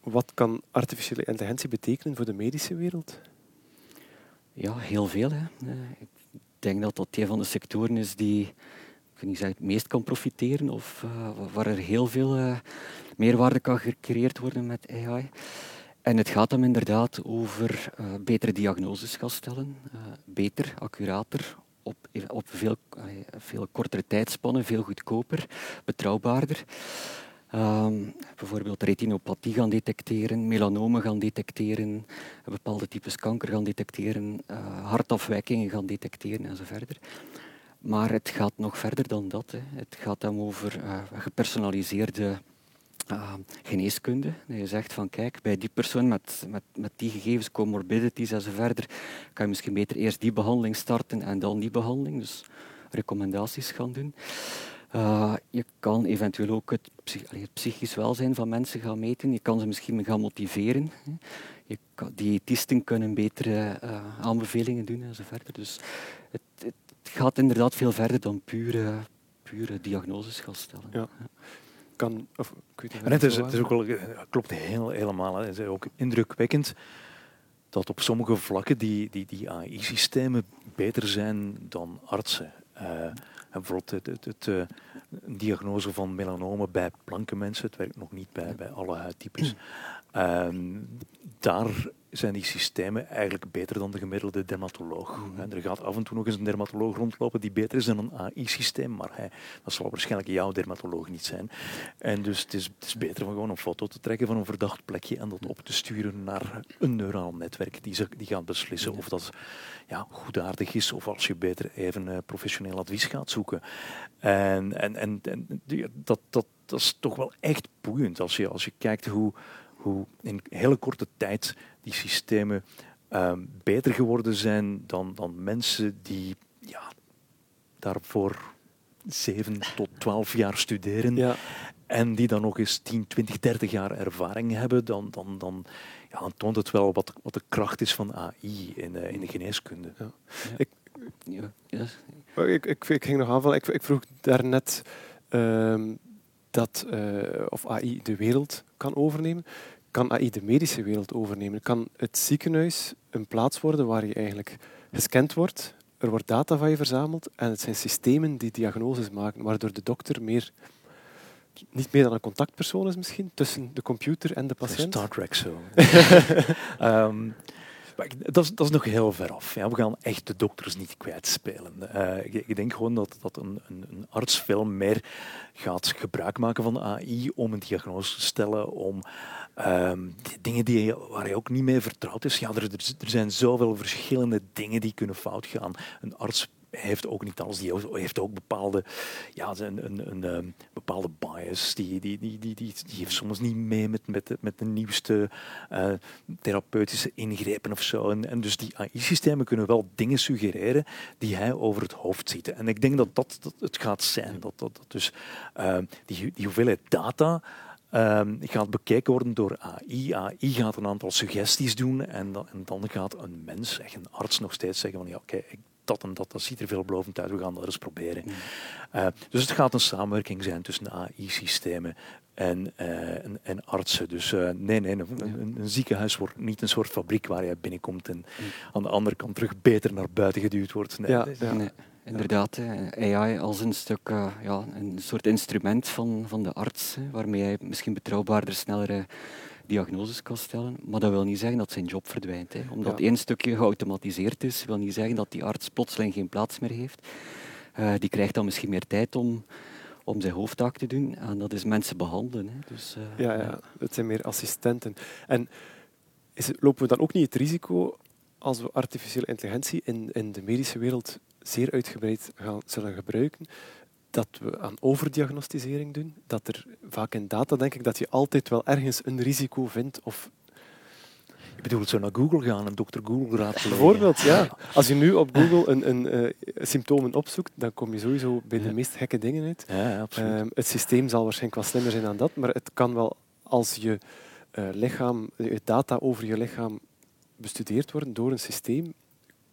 Speaker 4: Wat kan artificiële intelligentie betekenen voor de medische wereld?
Speaker 5: Ja, heel veel. Hè. Eh, ik denk dat dat een van de sectoren is die ik niet zeggen, het meest kan profiteren of uh, waar er heel veel uh, meerwaarde kan gecreëerd worden met AI. En het gaat dan inderdaad over betere diagnoses gaan stellen, beter, accurater, op, op veel, veel kortere tijdspannen, veel goedkoper, betrouwbaarder. Um, bijvoorbeeld retinopathie gaan detecteren, melanomen gaan detecteren, bepaalde types kanker gaan detecteren, uh, hartafwijkingen gaan detecteren en zo verder. Maar het gaat nog verder dan dat. Hè. Het gaat dan over uh, gepersonaliseerde uh, geneeskunde. Dat je zegt van kijk, bij die persoon met, met, met die gegevens, comorbidities en zo verder, kan je misschien beter eerst die behandeling starten en dan die behandeling. Dus recommendaties gaan doen. Uh, je kan eventueel ook het, het, psychisch welzijn van mensen gaan meten. Je kan ze misschien gaan motiveren. Je kan, diëtisten kunnen betere uh, aanbevelingen doen en zo verder. Dus het, het, gaat inderdaad veel verder dan pure, pure diagnoses gaan stellen. Ja
Speaker 2: kan. Of, het, is, het is ook wel, klopt heel, helemaal. Het is ook indrukwekkend dat op sommige vlakken die, die, die AI-systemen beter zijn dan artsen. Uh, bijvoorbeeld het, het, het uh, diagnose van melanomen bij blanke mensen, het werkt nog niet bij, bij alle huidtypes. Uh, daar zijn die systemen eigenlijk beter dan de gemiddelde dermatoloog. Er gaat af en toe nog eens een dermatoloog rondlopen die beter is dan een AI-systeem, maar hij, dat zal waarschijnlijk jouw dermatoloog niet zijn. En dus het is, het is beter om gewoon een foto te trekken van een verdacht plekje en dat op te sturen naar een neuraal netwerk die, ze, die gaat beslissen of dat ja, goedaardig is of als je beter even uh, professioneel advies gaat zoeken. En, en, en, en dat, dat, dat is toch wel echt boeiend als je, als je kijkt hoe, hoe in hele korte tijd die systemen um, beter geworden zijn dan, dan mensen die ja, daarvoor 7 tot 12 jaar studeren. Ja. En die dan nog eens 10, 20, 30 jaar ervaring hebben, dan, dan, dan, ja, dan toont het wel wat, wat de kracht is van AI in, uh, in de geneeskunde. Ja.
Speaker 4: Ik, oh, ik, ik, ik, ging nog aanvallen. Ik, ik vroeg daarnet um, dat uh, of AI de wereld kan overnemen. Kan AI de medische wereld overnemen? Kan het ziekenhuis een plaats worden waar je eigenlijk gescand wordt, er wordt data van je verzameld en het zijn systemen die diagnoses maken, waardoor de dokter meer niet meer dan een contactpersoon is misschien tussen de computer en de patiënt.
Speaker 2: Star Trek zo. um, dat, is, nog heel ver af. Ja. We gaan echt de dokters niet kwijtspelen. Uh, ik, denk gewoon dat, een, een, een, arts veel meer gaat gebruik maken van AI om een diagnose te stellen, om um, dingen die, waar hij ook niet mee vertrouwd is. Ja, er, er zijn zoveel verschillende dingen die kunnen fout gaan. Een arts heeft ook niet alles. Die heeft ook bepaalde, ja, een, een, een, ehm, bepaalde bias. Die, die, die, die, die, heeft soms niet mee met, met, de, met de nieuwste uh, therapeutische ingrepen of zo. En, en dus die AI-systemen kunnen wel dingen suggereren die hij over het hoofd ziet. En ik denk dat dat, dat het gaat zijn. Dat, dat, dat dus uh, die, die hoeveelheid data. Um, gaat bekeken worden door AI. AI gaat een aantal suggesties doen en dan, en dan gaat een mens, een arts, nog steeds zeggen van ja, oké, dat en dat, dat ziet er veelbelovend uit, we gaan dat eens proberen. Mm. Uh, dus het gaat een samenwerking zijn tussen AI-systemen en, uh, en, en, artsen. Dus uh, nee, nee, een, een, een, ziekenhuis wordt niet een soort fabriek waar je binnenkomt en mm. aan de andere kant terug beter naar buiten geduwd wordt. Nee, ja, ja.
Speaker 5: nee inderdaad. AI als een stuk, ja, een soort instrument van, van de arts, waarmee hij misschien betrouwbaarder, sneller diagnoses kan stellen. Maar dat wil niet zeggen dat zijn job verdwijnt. Hè. Omdat één stukje geautomatiseerd is, wil niet zeggen dat die arts plotseling geen plaats meer heeft. Uh, die krijgt dan misschien meer tijd om, om zijn hoofdtaak te doen. En dat is mensen behandelen. Hè. Dus,
Speaker 4: uh, ja, ja, het zijn meer assistenten. En is lopen we dan ook niet het risico als we artificiële intelligentie in, in de medische wereld zeer uitgebreid gaan, zullen gebruiken, dat we aan overdiagnostisering doen. Dat er vaak in data denk ik dat je altijd wel ergens een risico vindt of
Speaker 2: je bedoelt zo naar Google gaan en dokter Google raadplegen.
Speaker 4: Bijvoorbeeld, ja. Als je nu op Google een, een uh, symptomen opzoekt, dan kom je sowieso bij de meest gekke dingen uit.
Speaker 2: Ja, absoluut. Uh,
Speaker 4: het systeem zal waarschijnlijk wel slimmer zijn dan dat, maar het kan wel als je uh, lichaam, je data over je lichaam bestudeerd worden door een systeem,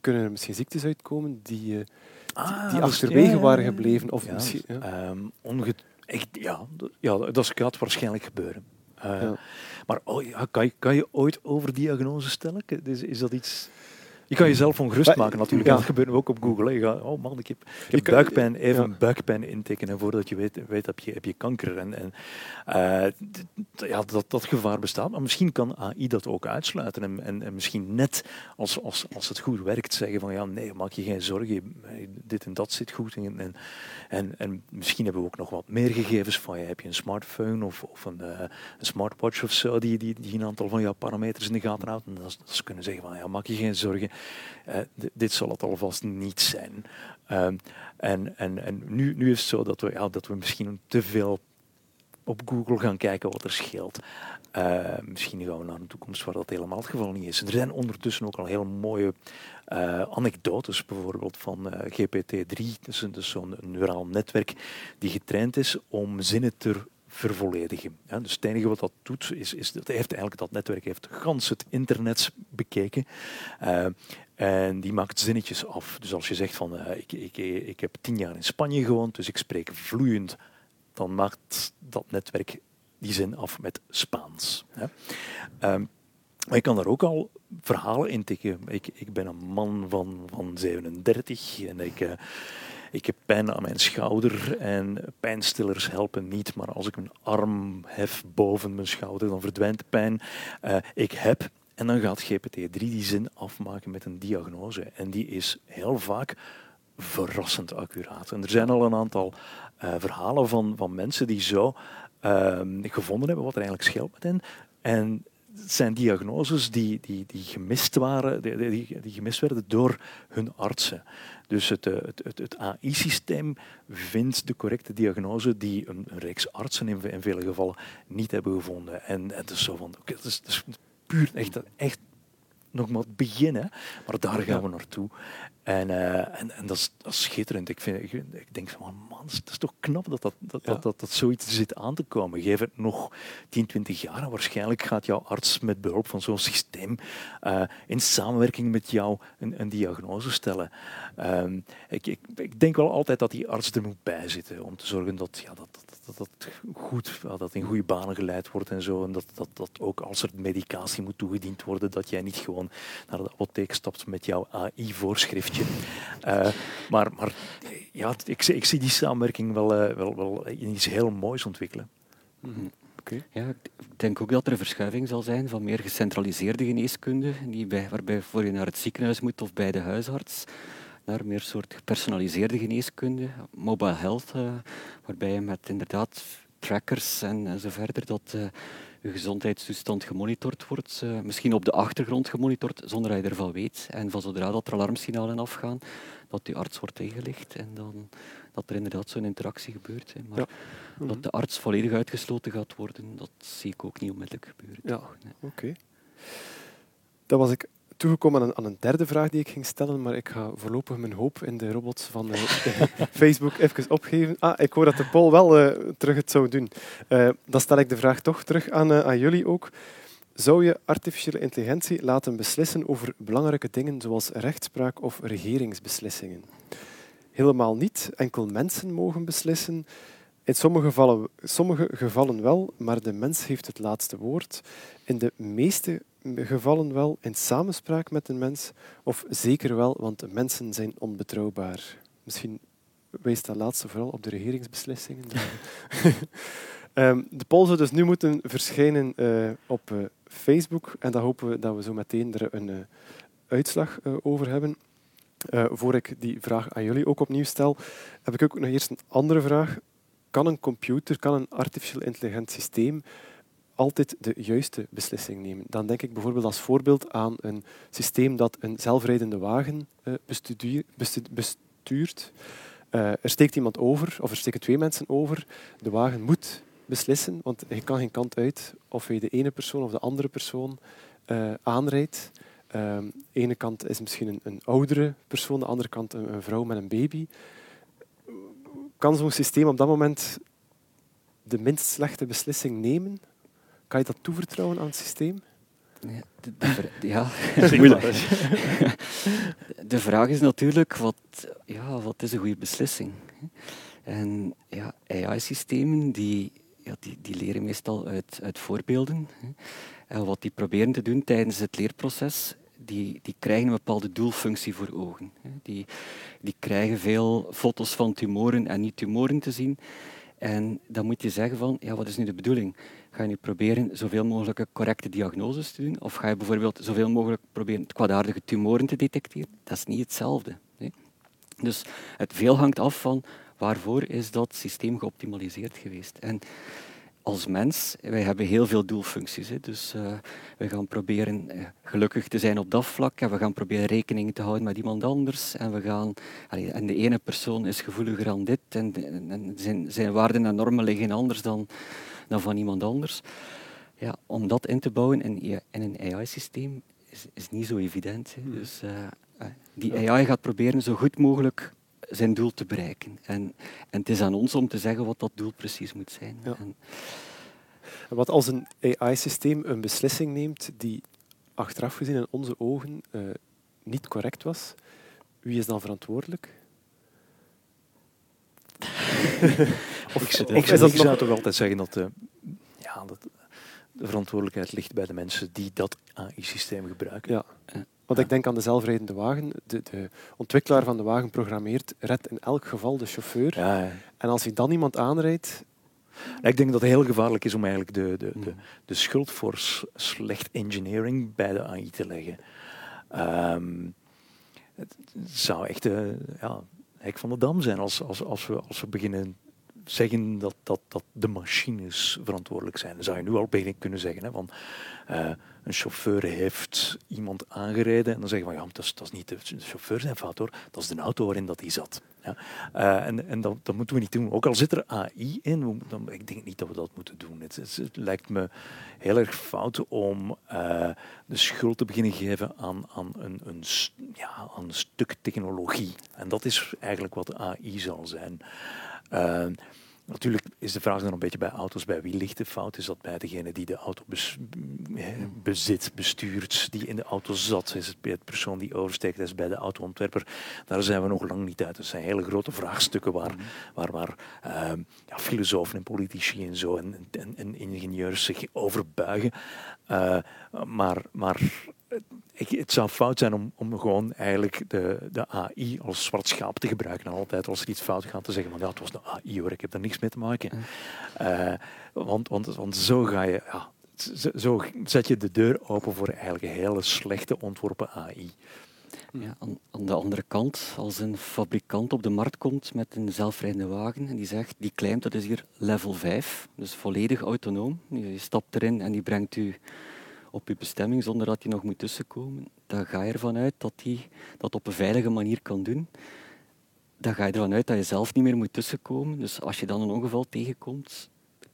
Speaker 4: kunnen er misschien ziektes uitkomen die je ah, die achterwege waren gebleven. Of misschien,
Speaker 2: ja. Um, echt, ja, ja, dat gaat waarschijnlijk gebeuren. Uh, maar oh, ja, kan, je, kan je ooit overdiagnose stellen? Is, is dat iets je kan jezelf ongerust maken natuurlijk. Ja. Dat gebeurt ook op Google. Je gaat, oh man, ik heb, ik heb buikpijn, even ja. buikpijn intekenen voordat je weet, weet heb, je, heb je kanker. En, en uh, ja, dat, dat gevaar bestaat. Maar misschien kan AI dat ook uitsluiten. En, en, en, misschien net als, als, als het goed werkt zeggen van ja, nee, maak je geen zorgen. Dit en dat zit goed. En, en, en, en misschien hebben we ook nog wat meer gegevens van je. Heb je een smartphone of, of een, uh, een smartwatch of zo die, die, die een aantal van jouw parameters in de gaten houdt. En dat, dat ze kunnen zeggen van ja, maak je geen zorgen. Uh, dit zal het alvast niet zijn. Uh, en en, en nu, nu is het zo dat we, ja, dat we misschien te veel op Google gaan kijken wat er scheelt. Uh, misschien gaan we naar een toekomst waar dat helemaal het geval niet is. Er zijn ondertussen ook al heel mooie uh, anekdotes, bijvoorbeeld van uh, GPT-3. Dus, dus zo'n neuraal netwerk die getraind is om zinnen te vervolledigen. Dus het enige wat dat doet, is, is dat heeft eigenlijk dat netwerk heeft gans het internet bekeken. Uh, en die maakt zinnetjes af. Dus als je zegt van uh, ik, ik, ik heb tien jaar in Spanje gewoond, dus ik spreek vloeiend, dan maakt dat netwerk die zin af met Spaans. Um, maar je kan daar ook al verhalen in tikken. Ik, ik ben een man van, van 37 en ik, uh, ik heb pijn aan mijn schouder en pijnstillers helpen niet, maar als ik mijn arm hef boven mijn schouder, dan verdwijnt de pijn. Uh, ik heb En dan gaat GPT-3 die zin afmaken met een diagnose. En die is heel vaak verrassend accuraat. En er zijn al een aantal uh, verhalen van, van mensen die zo uh, gevonden hebben wat er eigenlijk scheelt met hen. En het zijn diagnoses die, die, die gemist waren, die, die, gemist werden door hun artsen. Dus het, het, het, het AI-systeem vindt de correcte diagnose die een, een reeks artsen in, in, vele gevallen niet hebben gevonden. En het is zo van, oké, okay, is, is puur echt, echt nog maar het begin, hè. maar daar gaan we naartoe. En, uh, en, en dat, is, dat is schitterend. Ik, vind, ik, ik denk van, man, het is toch knap dat dat, dat, ja. dat, dat, dat, zoiets zit aan te komen. Geef het nog 10, 20 jaar en waarschijnlijk gaat jouw arts met behulp van zo'n systeem uh, in samenwerking met jou een, een diagnose stellen. Um, ik, ik, ik, denk wel altijd dat die arts er moet bij zitten om te zorgen dat ja, dat, dat, dat, dat goed, dat in goede banen geleid wordt en zo. En dat, dat, dat ook als er medicatie moet toegediend worden, dat jij niet gewoon naar de apotheek stapt met jouw AI-voorschriftje. Uh, maar, maar ja, ik, ik zie die samenwerking wel, uh, wel, wel iets heel moois ontwikkelen.
Speaker 5: Mm -hmm. okay. Ja, ik denk ook dat er een verschuiving zal zijn van meer gecentraliseerde geneeskunde, die bij, waarbij voor je naar het ziekenhuis moet of bij de huisarts naar meer soort gepersonaliseerde geneeskunde, mobile health, uh, waarbij je met inderdaad trackers en, en zo verder dat uh, je gezondheidstoestand gemonitord wordt, uh, misschien op de achtergrond gemonitord, zonder dat je ervan weet. En van zodra dat er alarmsignalen afgaan, dat die arts wordt ingelicht en dan dat er inderdaad zo'n interactie gebeurt. Hè. Maar ja. dat de arts volledig uitgesloten gaat worden, dat zie ik ook niet onmiddellijk gebeuren.
Speaker 4: Ja, nee. oké. Okay. Dat was ik toegekomen aan aan een, derde vraag die ik ging stellen, maar ik ga voorlopig mijn hoop in de robots van uh, Facebook even opgeven. Ah, ik hoor dat de poll wel uh, terug het zou doen. Uh, dan stel ik de vraag toch terug aan, aan jullie ook. Zou je artificiële intelligentie laten beslissen over belangrijke dingen zoals rechtspraak of regeringsbeslissingen? Helemaal niet. Enkel mensen mogen beslissen. In sommige gevallen, sommige gevallen wel, maar de mens heeft het laatste woord. In de meeste gevallen wel in samenspraak met een mens, of zeker wel, want mensen zijn onbetrouwbaar. Misschien wijst dat laatste vooral op de regeringsbeslissingen. um, de poll zou dus nu moeten verschijnen uh, op uh, Facebook en dan hopen we dat we zo meteen er een uh, uitslag over hebben. voor ik die vraag aan jullie ook opnieuw stel, heb ik ook nog eerst een andere vraag. Kan een computer, kan een artificieel intelligent systeem altijd de juiste beslissing nemen. Dan denk ik bijvoorbeeld als voorbeeld aan een systeem dat een zelfrijdende wagen bestudeer, bestuurt. Uh, er steekt iemand over, of er steken twee mensen over. De wagen moet beslissen, want je kan geen kant uit of je de ene persoon of de andere persoon uh, aanrijdt. Um, de ene kant is misschien een, oudere persoon, de andere kant een vrouw met een baby. Kan zo'n systeem op dat moment de minst slechte beslissing nemen? Kan je dat toevertrouwen aan het systeem?
Speaker 5: Ja, de, de, ja. moeilijk. de vraag is natuurlijk, wat, ja, wat is een goede beslissing? En ja, AI-systemen die, ja, die, die leren meestal uit, uit voorbeelden. En wat die proberen te doen tijdens het leerproces, die, die krijgen een bepaalde doelfunctie voor ogen. Die, die krijgen veel foto's van tumoren en niet-tumoren te zien. En dan moet je zeggen van, ja, wat is nu de bedoeling? Ga je nu proberen zoveel mogelijk correcte diagnoses te doen? Of ga je bijvoorbeeld zoveel mogelijk proberen kwaadaardige tumoren te detecteren? Dat is niet hetzelfde. Dus het veel hangt af van waarvoor is dat systeem geoptimaliseerd geweest. En als mens, wij hebben heel veel doelfuncties. Hè. Dus uh, we gaan proberen uh, gelukkig te zijn op dat vlak en we gaan proberen rekening te houden met iemand anders. En, we gaan, allee, en de ene persoon is gevoeliger aan dit en, en, en zijn, zijn waarden en normen liggen anders dan, dan van iemand anders. Ja, om dat in te bouwen in, in een AI-systeem is, is niet zo evident. Hè. Dus uh, die AI gaat proberen zo goed mogelijk zijn doel te bereiken. En, en het is aan ons om te zeggen wat dat doel precies moet zijn.
Speaker 4: Ja.
Speaker 5: En,
Speaker 4: wat als een AI-systeem een beslissing neemt die achteraf gezien in onze ogen uh, niet correct was, wie is dan verantwoordelijk?
Speaker 2: of, ik, of is dat ik zou toch altijd zeggen dat, uh, ja, dat de verantwoordelijkheid ligt bij de mensen die dat AI-systeem gebruiken.
Speaker 4: Ja. Want ik denk aan de zelfrijdende wagen. De, de, ontwikkelaar van de wagen programmeert, redt in elk geval de chauffeur.
Speaker 2: Ja, ja.
Speaker 4: En als hij dan iemand aanrijdt,
Speaker 2: Ik denk dat het heel gevaarlijk is om eigenlijk de, de, de,
Speaker 5: Mhm.
Speaker 2: de schuld voor slecht engineering bij de AI te leggen. Ehm, het zou echt eh ja, hek van de dam zijn als, als, als, we, als we beginnen zeggen dat, dat, dat de machines verantwoordelijk zijn. Dan zou je nu al beginnen kunnen zeggen. Hè, van, eh, een chauffeur heeft iemand aangereden en dan zeggen we, ja, dat is, dat is niet de chauffeur zijn fout hoor, dat is de auto waarin dat hij zat. Ja. Eh, en en dat, dat moeten we niet doen. Ook al zit er AI in, dan, ik denk niet dat we dat moeten doen. Het, het, lijkt me heel erg fout om eh, de schuld te beginnen geven aan, aan, een, een, ja, aan een stuk technologie. En dat is eigenlijk wat AI zal zijn. Natuurlijk is de vraag dan een beetje bij auto's, bij wie ligt de fout? Is dat bij degene die de auto bes- bezit, bestuurt, die in de auto zat? Is het bij de persoon die oversteekt? Is het bij de autoontwerper? Daar zijn we nog lang niet uit. Dat zijn hele grote vraagstukken waar, waar, waar ehm, ja, filosofen en politici en zo en, en, en ingenieurs zich over buigen. Eh, maar maar ik, het zou fout zijn om, om gewoon eigenlijk de, de AI als zwart schaap te gebruiken. En altijd als er iets fout gaat te zeggen van ja, het was de AI hoor, ik heb daar niks mee te maken. Eh, want, want, want zo ga je, ja, zo, zet je de deur open voor eigenlijk hele slechte ontworpen AI.
Speaker 5: Ja, aan, aan de andere kant, als een fabrikant op de markt komt met een zelfrijdende wagen en die zegt, die claimt dat is hier level 5, dus volledig autonoom. Je stapt erin en die brengt u op uw bestemming zonder dat hij nog moet tussenkomen. Dan ga je ervan uit dat hij dat op een veilige manier kan doen. Dan ga je ervan uit dat je zelf niet meer moet tussenkomen. Dus als je dan een ongeval tegenkomt,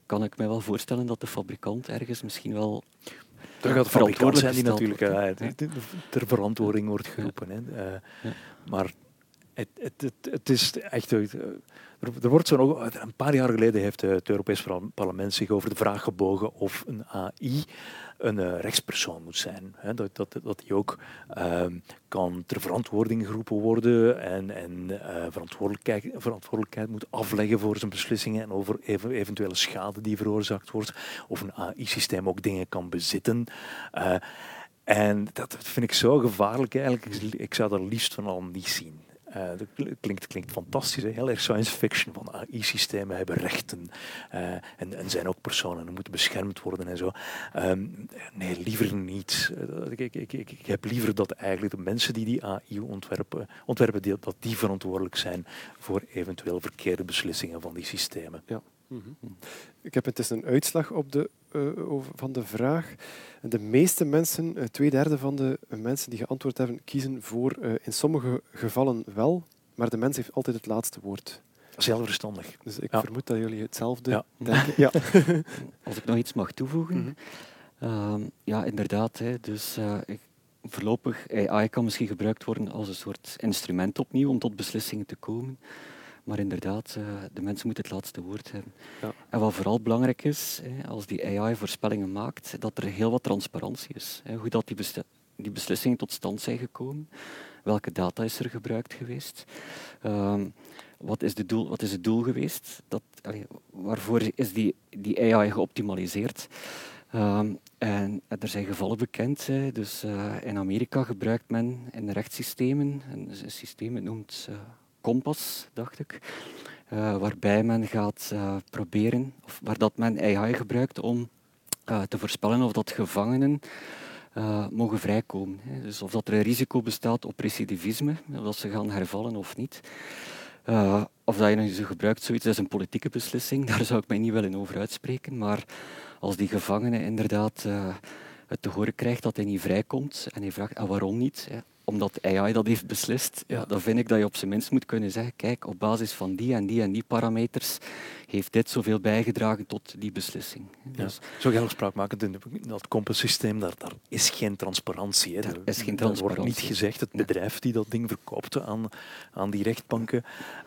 Speaker 5: kan ik me wel voorstellen dat de fabrikant ergens misschien wel
Speaker 2: Dan gaat de fabrikant zijn die natuurlijk eh,
Speaker 5: wordt,
Speaker 2: die- ter verantwoording wordt geroepen. Hè. Eh,
Speaker 5: Ja.
Speaker 2: Maar het, het, het, is echt... eh, Er, er wordt zo een paar jaar geleden heeft het Europees Parlement zich over de vraag gebogen of een AI een eh, rechtspersoon moet zijn. Hè. Dat, dat, dat die ook ehm, kan ter verantwoording geroepen worden en, en eh, verantwoordelijkheid, verantwoordelijkheid moet afleggen voor zijn beslissingen en over even, eventuele schade die veroorzaakt wordt. Of een AI-systeem ook dingen kan bezitten. Eh, en dat vind ik zo gevaarlijk eigenlijk. Ik zou dat liefst van al niet zien. Eh, dat kl- klinkt, klinkt fantastisch, hè? heel erg science fiction. Van AI-systemen hebben rechten eh, en, en zijn ook personen en moeten beschermd worden en zo. Ehm, nee, liever niet. Eh, ik, ik, ik, ik, heb liever dat eigenlijk de mensen die die AI ontwerpen, ontwerpen die, dat die verantwoordelijk zijn voor eventueel verkeerde beslissingen van die systemen.
Speaker 4: Ik heb intussen een uitslag op de, eh, over, van de vraag. De meeste mensen, eh, twee derde van de mensen die geantwoord hebben, kiezen voor eh, in sommige gevallen wel, maar de mens heeft altijd het laatste woord.
Speaker 2: Dat is heel verstandig.
Speaker 4: Dus ik
Speaker 2: Ja.
Speaker 4: vermoed dat jullie hetzelfde
Speaker 2: Ja.
Speaker 4: denken. Ja.
Speaker 5: Als ik nog iets mag toevoegen.
Speaker 4: Mhm.
Speaker 5: Ehm, ja, inderdaad. Hè, dus eh, ik, voorlopig, AI kan misschien gebruikt worden als een soort instrument opnieuw om tot beslissingen te komen. Maar inderdaad, eh, de mensen moeten het laatste woord hebben.
Speaker 4: Ja.
Speaker 5: En wat vooral belangrijk is, als die AI voorspellingen maakt, dat er heel wat transparantie is. Hoe dat die, die beslissingen tot stand zijn gekomen. Welke data is er gebruikt geweest? Ehm, wat, is de doel, wat is het doel geweest? Dat, allee, waarvoor is die, die AI geoptimaliseerd? Ehm, en er zijn gevallen bekend. Dus, eh, in Amerika gebruikt men in rechtssystemen een, een systeem, het noemt eh, Compass, dacht ik. eh, waarbij men gaat eh, proberen, of waar dat men AI gebruikt om eh, te voorspellen of dat gevangenen mogen vrijkomen. Hè. Dus of dat er een risico bestaat op recidivisme, of dat ze gaan hervallen of niet. Of dat je nu gebruikt, zoiets, dat is een politieke beslissing, daar zou ik mij niet willen over uitspreken. Maar als die gevangene inderdaad het te horen krijgt dat hij niet vrijkomt en hij vraagt, en waarom niet? Hè? Omdat AI dat heeft beslist, ja, dan vind ik dat je op zijn minst moet kunnen zeggen, kijk, op basis van die en die en die parameters heeft dit zoveel bijgedragen tot die beslissing.
Speaker 2: Ja.
Speaker 5: Dus
Speaker 2: Zo heel spraakmakend in dat compasssysteem, daar, daar is geen transparantie. Hè.
Speaker 5: Daar
Speaker 2: Er-
Speaker 5: is geen
Speaker 2: Er wordt niet gezegd, het bedrijf die dat ding verkoopt aan, aan die rechtbanken,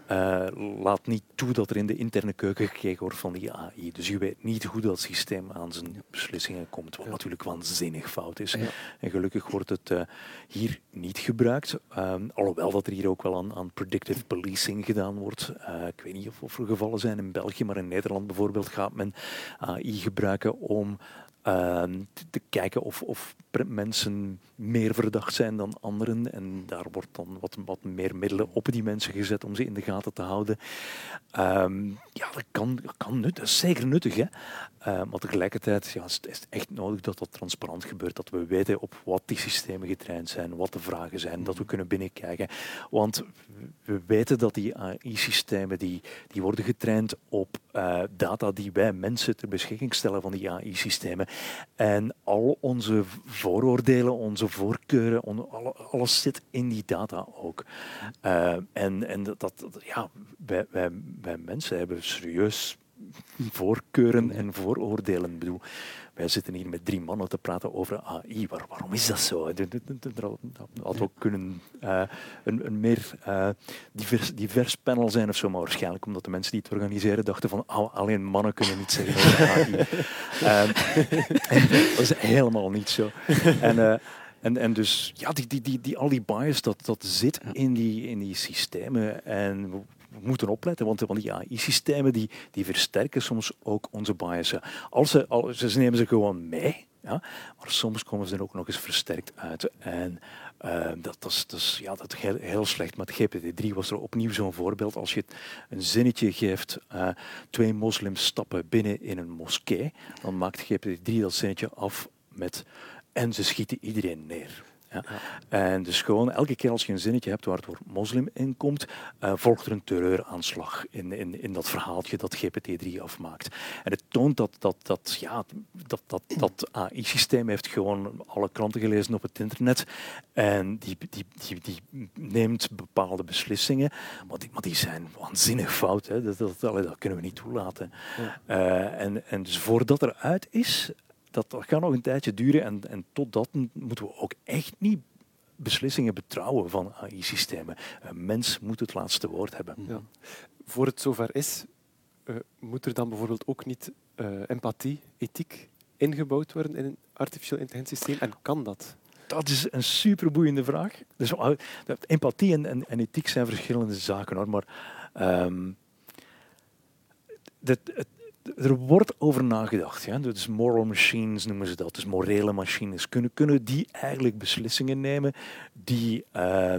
Speaker 2: eh, laat niet toe dat er in de interne keuken gekeken wordt van die AI. Dus je weet niet hoe dat systeem aan zijn beslissingen komt, wat
Speaker 4: Ja.
Speaker 2: natuurlijk waanzinnig fout is.
Speaker 5: Ja.
Speaker 2: En gelukkig wordt het eh, hier niet gebruikt, Ehm, alhoewel dat er hier ook wel aan, aan predictive policing gedaan wordt. Eh, ik weet niet of, of er gevallen zijn in België, maar in Nederland bijvoorbeeld gaat men AI gebruiken om Ehm, te, kijken of, of mensen meer verdacht zijn dan anderen. En daar wordt dan wat, wat meer middelen op die mensen gezet om ze in de gaten te houden. Ehm, ja, dat kan, dat kan nut, dat is zeker nuttig. Hè? Ehm, maar tegelijkertijd ja, is het is het echt nodig dat dat transparant gebeurt. Dat we weten op wat die systemen getraind zijn, wat de vragen zijn, dat we kunnen binnenkijken. Want we weten dat die AI-systemen die, die worden getraind op eh, data die wij mensen ter beschikking stellen van die AI-systemen. En al onze vooroordelen, onze voorkeuren, alles zit in die data ook. Eh, en en dat- ja, wij, wij, wij mensen hebben serieus voorkeuren en vooroordelen. Ik bedoel, wij zitten hier met drie mannen te praten over AI. Waar, waarom is dat zo? Dat had ook kunnen eh, een, een meer eh, divers, divers panel zijn of zo, maar waarschijnlijk omdat de mensen die het organiseren dachten van "Ah, alleen mannen kunnen niet zeggen over AI. Ehm, dat is helemaal niet zo. En, eh, en, en dus, ja, die, die, die, die, al die bias, dat, dat zit in die, in die systemen. En we, moeten opletten, want, want die AI-systemen die, die versterken soms ook onze biasen. Als ze, al, ze nemen ze gewoon mee, ja, maar soms komen ze er ook nog eens versterkt uit. En uh, dat, dat, is, ja, dat heel, heel slecht. Met GPT-3 was er opnieuw zo'n voorbeeld. Als je een zinnetje geeft, uh, twee moslims stappen binnen in een moskee, dan maakt GPT-3 dat zinnetje af met en ze schieten iedereen neer. Ja. En dus gewoon elke keer als je een zinnetje hebt waar het woord moslim in komt, uh, volgt er een terreuraanslag in, in, in dat verhaaltje dat GPT-3 afmaakt. En het toont dat dat, dat, ja, dat, dat, dat AI-systeem heeft gewoon alle kranten gelezen op het internet en die, die, die, die neemt bepaalde beslissingen, maar die, maar die zijn waanzinnig fout. Hè. Dat, dat, dat, dat kunnen we niet toelaten. Ja. Uh, en, en dus voordat er uit is, dat, dat gaat nog een tijdje duren en, en tot dat moeten we ook echt niet beslissingen betrouwen van AI-systemen. Een mens moet het laatste woord hebben.
Speaker 4: Ja. Voor het zover is, uh, moet er dan bijvoorbeeld ook niet uh, empathie, ethiek ingebouwd worden in een artificieel intelligentiesysteem en kan dat?
Speaker 2: Dat is een superboeiende vraag. Dus, uh, empathie en, en, en, ethiek zijn verschillende zaken hoor, maar um, dat, het, er wordt over nagedacht. Ja? Dus moral machines noemen ze dat. Dus morele machines. Kunnen, kunnen die eigenlijk beslissingen nemen die uh,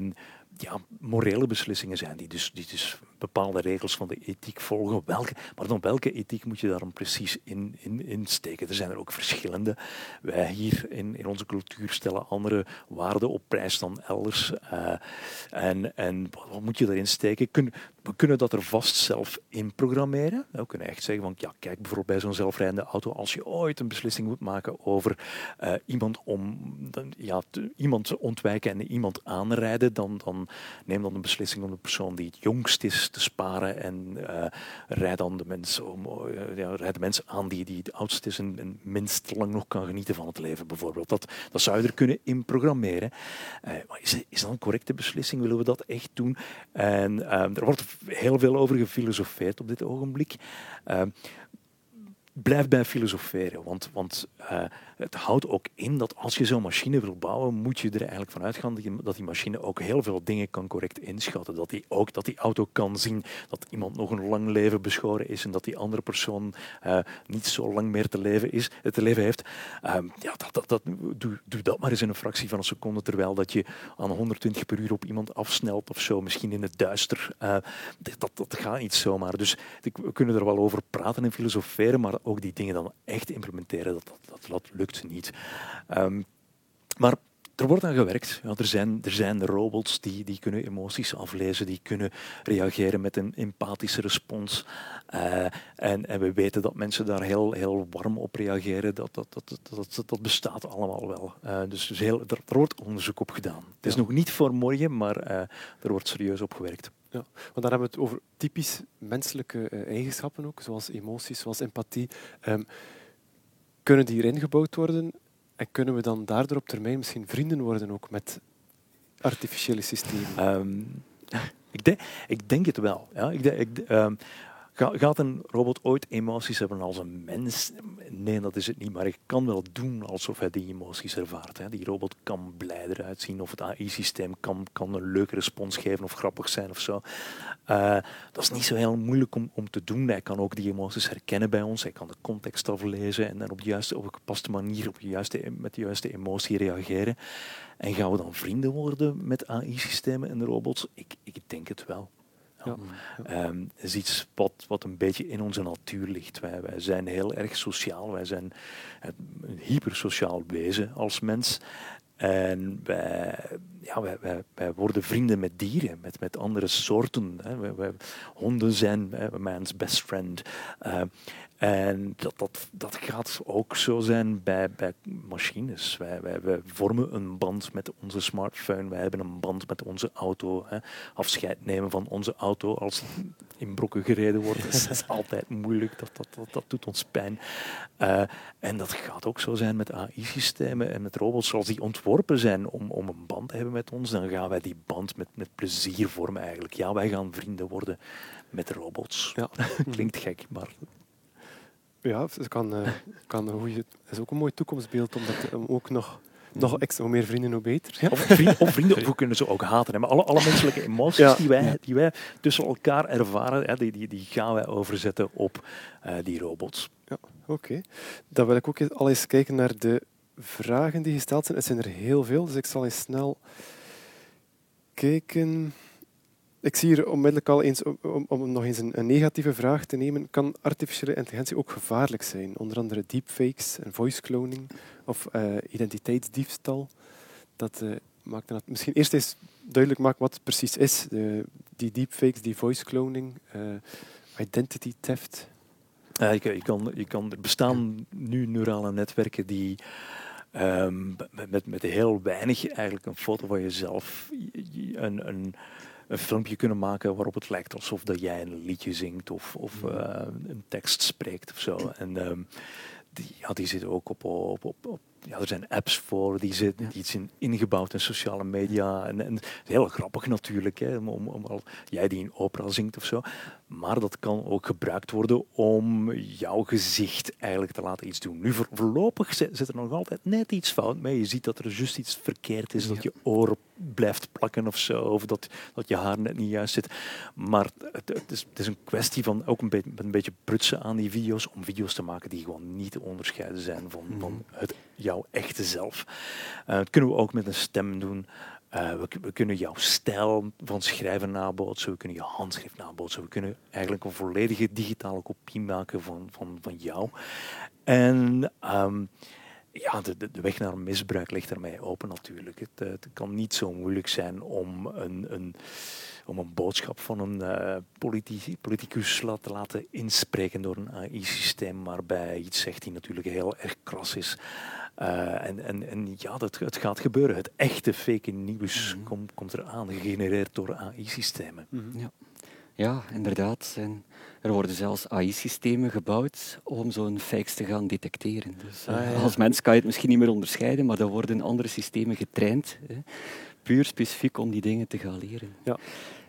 Speaker 2: ja, morele beslissingen zijn, die dus, die dus bepaalde regels van de ethiek volgen. Welke, maar dan welke ethiek moet je daar dan precies in, in, in steken? Er zijn er ook verschillende. Wij hier in, in onze cultuur stellen andere waarden op prijs dan elders. Uh, en, en wat moet je daarin steken? We kunnen dat er vast zelf in programmeren. We kunnen echt zeggen van, ja, kijk bijvoorbeeld bij zo'n zelfrijdende auto, als je ooit een beslissing moet maken over uh, iemand om ja, te, iemand ontwijken en iemand aanrijden, dan, dan neem dan een beslissing om de persoon die het jongst is te sparen en uh, rijd dan de mensen, om, uh, de mensen aan die, die het oudst is en, minst lang nog kan genieten van het leven bijvoorbeeld. Dat, dat zou je er kunnen in programmeren. Maar is, is dat een correcte beslissing? Willen we dat echt doen? En er wordt heel veel over gefilosofeerd op dit ogenblik. Blijf bij filosoferen, want, want het houdt ook in dat als je zo'n machine wil bouwen, moet je er eigenlijk van uitgaan dat, die machine ook heel veel dingen kan correct inschatten. Dat die ook dat die auto kan zien dat iemand nog een lang leven beschoren is en dat die andere persoon uh, niet zo lang meer te leven, is, te leven heeft. Uh, ja, dat, dat, dat, doe, doe dat maar eens in een fractie van een seconde, terwijl dat je aan 120 per uur op iemand afsnelt of zo, misschien in het duister. Uh, dat, dat gaat niet zomaar. Dus we kunnen er wel over praten en filosoferen, maar ook die dingen dan echt implementeren, dat, dat, dat, dat lukt niet. Um, maar er wordt aan gewerkt. Ja, er, zijn, er zijn robots die, die kunnen emoties aflezen, die kunnen reageren met een empathische respons. Uh, en, en we weten dat mensen daar heel, heel warm op reageren. Dat, dat, dat, dat, dat, dat bestaat allemaal wel. Uh, dus dus heel, er, er, wordt onderzoek op gedaan. Het is ja. nog niet voor morgen, maar uh, er wordt serieus op gewerkt.
Speaker 4: Ja, want daar hebben we het over typisch menselijke eigenschappen ook, zoals emoties, zoals empathie. Um, kunnen die hierin gebouwd worden en kunnen we dan daardoor op termijn misschien vrienden worden ook met artificiële systemen?
Speaker 2: Um, ik, denk, ik denk het wel. Ja. Ik denk, ik, um, gaat een robot ooit emoties hebben als een mens? nee, dat is het niet. Maar ik kan wel doen alsof hij die emoties ervaart. Hè. Die robot kan blijder uitzien of het AI-systeem kan, kan een leuke respons geven of grappig zijn of zo. Uh, dat is niet zo heel moeilijk om, om te doen. Hij kan ook die emoties herkennen bij ons. Hij kan de context aflezen en dan op de juiste, op een gepaste manier op de juiste, met de juiste emotie reageren. En gaan we dan vrienden worden met AI-systemen en robots? Ik, ik denk het wel. Ja. Um, is iets wat, wat een beetje in onze natuur ligt. Wij, wij zijn heel erg sociaal, wij zijn een hypersociaal wezen als mens. En wij, ja, wij, wij, wij, worden vrienden met dieren, met, met andere soorten. Hè. Wij, honden zijn hè, man's best friend. Uh, en dat, dat, dat gaat ook zo zijn bij, bij machines. Wij, wij, wij vormen een band met onze smartphone, wij hebben een band met onze auto. Hè. Afscheid nemen van onze auto als in brokken gereden wordt, dat is altijd moeilijk, dat, dat, dat, dat doet ons pijn. Uh, en dat gaat ook zo zijn met AI-systemen en met robots zoals die ontworpen zijn om, om een band te hebben met ons. Dan gaan wij die band met, met plezier vormen eigenlijk. Ja, wij gaan vrienden worden met robots. Ja. Klinkt gek, maar
Speaker 4: ja, het kan, uh, kan een goeie, is ook een mooi toekomstbeeld om dat ook nog, nog extra, hoe meer vrienden, hoe beter.
Speaker 2: Ja. Of, vrienden, of vrienden, of we kunnen ze ook haten. Maar alle, alle menselijke emoties ja. die, wij, die wij tussen elkaar ervaren, hè, die, die, die gaan wij overzetten op uh, die robots.
Speaker 4: Ja, oké. Okay. Dan wil ik ook al eens kijken naar de vragen die gesteld zijn. Het zijn er heel veel, dus ik zal eens snel kijken. Ik zie hier onmiddellijk al eens, om, om nog eens een, een, negatieve vraag te nemen, kan artificiële intelligentie ook gevaarlijk zijn? Onder andere deepfakes en voice cloning of uh, identiteitsdiefstal. Dat uh, maakt dan misschien eerst eens duidelijk maken wat het precies is. De, die deepfakes, die voice cloning, uh, identity theft.
Speaker 2: Ja, je, kan, je kan, er bestaan nu neurale netwerken die um, met, met heel weinig eigenlijk een foto van jezelf, een, een een filmpje kunnen maken waarop het lijkt alsof dat jij een liedje zingt of, of uh, een tekst spreekt of zo. En um, die, ja, die zitten ook op, op, op, op ja, er zijn apps voor, die, zit, die zijn ingebouwd in sociale media. En, en heel grappig natuurlijk, hè, om, om, om, jij die in opera zingt of zo. Maar dat kan ook gebruikt worden om jouw gezicht eigenlijk te laten iets doen. Nu, voorlopig zit er nog altijd net iets fout mee. Je ziet dat er juist iets verkeerd is, dat je oor blijft plakken of zo, of dat, dat je haar net niet juist zit. Maar het, het, is, het is, een kwestie van ook een, beetje, een beetje prutsen aan die video's, om video's te maken die gewoon niet te onderscheiden zijn van, van mhm. het, jouw echte zelf. Uh, dat kunnen we ook met een stem doen. Uh, we, kunnen jouw stijl van schrijven nabootsen, we kunnen je handschrift nabootsen, we kunnen eigenlijk een volledige digitale kopie maken van, van, van jou. En um, ja, de, de, weg naar misbruik ligt ermee open natuurlijk. Het, het, kan niet zo moeilijk zijn om een, een, om een boodschap van een uh, politicus te laten inspreken door een AI-systeem, waarbij iets zegt die natuurlijk heel erg kras is. Uh, en, en, en ja, dat, het gaat gebeuren. Het echte fake nieuws mm -hmm. komt, komt eraan, gegenereerd door AI-systemen.
Speaker 5: Mm -hmm. ja. ja, inderdaad. En er worden zelfs AI-systemen gebouwd om zo'n fakes te gaan detecteren. Dus, uh, ah, ja. Als mens kan je het misschien niet meer onderscheiden, maar er worden andere systemen getraind, hè, puur specifiek om die dingen te gaan leren. Ja.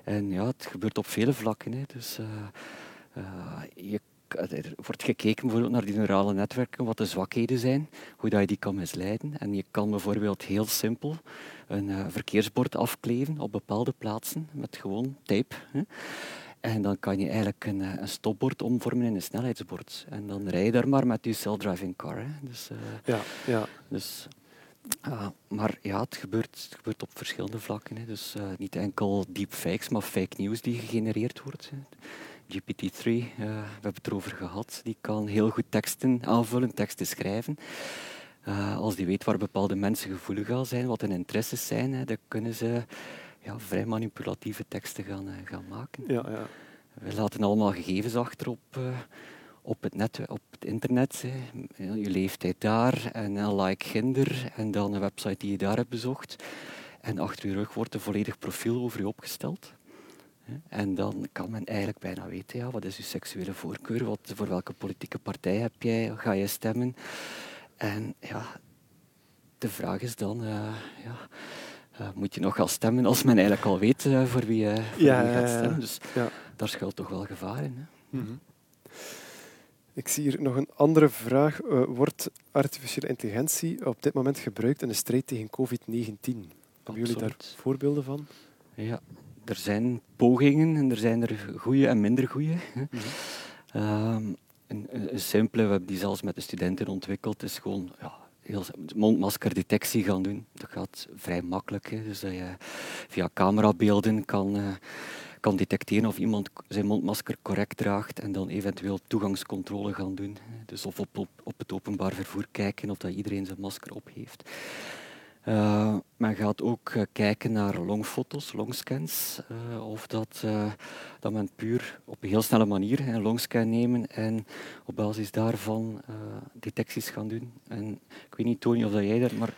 Speaker 5: En ja, het gebeurt op vele vlakken. Hè. Dus, uh, je er wordt gekeken bijvoorbeeld naar die neurale netwerken, wat de zwakheden zijn, hoe dat je die kan misleiden. En je kan bijvoorbeeld heel simpel een uh, verkeersbord afkleven op bepaalde plaatsen met gewoon tape. Hè. En dan kan je eigenlijk een, een, stopbord omvormen in een snelheidsbord. En dan rij je daar maar met je self-driving car. Hè. Dus, uh, ja, ja. Dus, uh, maar ja, het gebeurt, het gebeurt op verschillende vlakken. Hè. Dus niet enkel deepfakes, maar fake news die gegenereerd wordt. Hè. GPT-3, uh, we hebben het erover gehad, die kan heel goed teksten aanvullen, teksten schrijven. Uh, als die weet waar bepaalde mensen gevoelig aan zijn, wat hun interesses zijn, hè, dan kunnen ze ja, vrij manipulatieve teksten gaan, uh, gaan maken. Ja, ja. We laten allemaal gegevens achter op, op, het, net, op het internet. Hè. Je leeftijd daar en een like ginder en dan een website die je daar hebt bezocht. En achter je rug wordt een volledig profiel over je opgesteld. En dan kan men eigenlijk bijna weten, ja, wat is je seksuele voorkeur, wat, voor welke politieke partij heb jij, ga je stemmen. En ja, de vraag is dan, uh, ja, uh, moet je nog gaan stemmen als men eigenlijk al weet uh, voor wie, voor ja, wie gaat stemmen. Dus ja. daar schuilt toch wel gevaar in. Hè? Mm -hmm.
Speaker 4: Ik zie hier nog een andere vraag. Wordt artificiële intelligentie op dit moment gebruikt in de strijd tegen COVID-19? Hebben jullie daar voorbeelden van?
Speaker 5: Ja, er zijn pogingen en er zijn er goede en minder goede. -hmm. een, simpele, we hebben die zelfs met de studenten ontwikkeld, is gewoon ja, heel mondmaskerdetectie gaan doen. Dat gaat vrij makkelijk. Dus dat je via camerabeelden kan, uh, kan detecteren of iemand zijn mondmasker correct draagt en dan eventueel toegangscontrole gaan doen. Dus of op, op, op het openbaar vervoer kijken of dat iedereen zijn masker op heeft. Uh, men gaat ook uh, kijken naar longfoto's, longscans, uh, of dat, dat men puur op een heel snelle manier een longscan nemen en op basis daarvan detecties gaan doen. En ik weet niet, Tony, of dat jij daar, maar,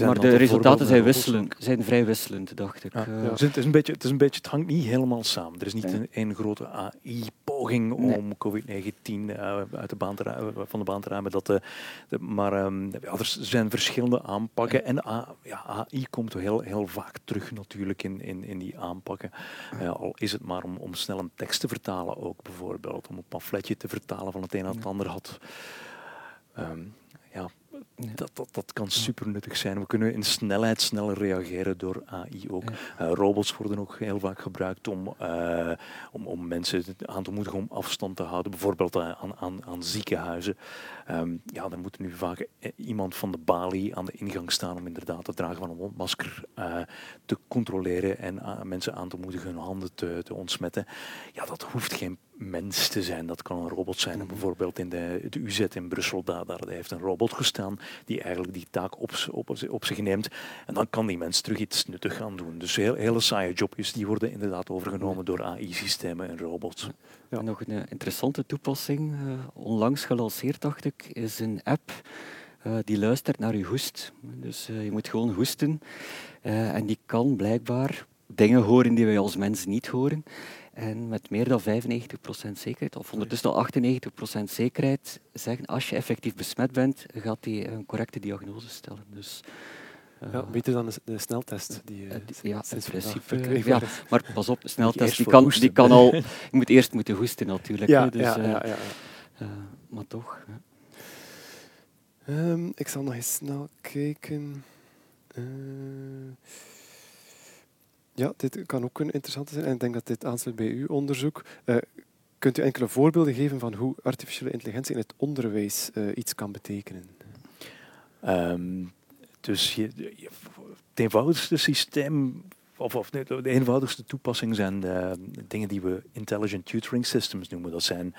Speaker 5: maar de resultaten zijn, wisselen, zijn vrij wisselend, dacht ik. Ja,
Speaker 2: ja. Het, is een beetje, het is een beetje, het hangt niet helemaal samen. Er is niet een, een grote AI-poging om COVID-19 uit de baan te van de baan te ruimen. Dat, de, maar um, er zijn verschillende aanpakken en ja, AI komt heel, heel vaak terug natuurlijk in, in, in die aanpakken. Uh, al is het maar om, om snel een tekst te vertalen ook bijvoorbeeld, om een pamfletje te vertalen van het een naar het ander had. Um, ja, dat, dat, dat kan super nuttig zijn. We kunnen in snelheid sneller reageren door AI ook. Uh, robots worden ook heel vaak gebruikt om, uh, om, om mensen aan te moedigen om afstand te houden, bijvoorbeeld aan, aan, aan ziekenhuizen. Um, ja, dan moet nu vaak iemand van de balie aan de ingang staan om inderdaad het dragen van een mondmasker uh, te controleren en mensen aan te moedigen hun handen te, te ontsmetten. Ja, dat hoeft geen mens te zijn. Dat kan een robot zijn. En bijvoorbeeld in de, de UZ in Brussel, daar, daar heeft een robot gestaan die eigenlijk die taak op, op, op zich neemt. En dan kan die mens terug iets nuttig gaan doen. Dus heel, hele saaie jobjes die worden inderdaad overgenomen door AI-systemen en robots.
Speaker 5: Ja. En nog een eh, interessante toepassing, uh, onlangs gelanceerd dacht ik, is een app uh, die luistert naar je hoest. Dus je moet gewoon hoesten en die kan blijkbaar dingen horen die wij als mens niet horen. En met meer dan 95% zekerheid, of ondertussen al 98% zekerheid, zeggen als je effectief besmet bent, gaat hij een correcte diagnose stellen. Dus,
Speaker 4: uh, ja, beter dan de, sneltest. Die, uh,
Speaker 5: ja, in principe. Ja, maar pas op, de sneltest die kan, die kan al. Je moet eerst moeten hoesten natuurlijk.
Speaker 4: Ja,
Speaker 5: dus,
Speaker 4: ja, ja, ja,
Speaker 5: maar toch.
Speaker 4: Um, ik zal nog eens snel kijken. Ja, dit kan ook een interessante zijn. En ik denk dat dit aansluit bij uw onderzoek. Uh, kunt u enkele voorbeelden geven van hoe artificiële intelligentie in het onderwijs uh, iets kan betekenen?
Speaker 2: Um, dus je, het eenvoudigste systeem, of, of de eenvoudigste toepassing zijn dingen die we intelligent tutoring systems noemen. Dat zijn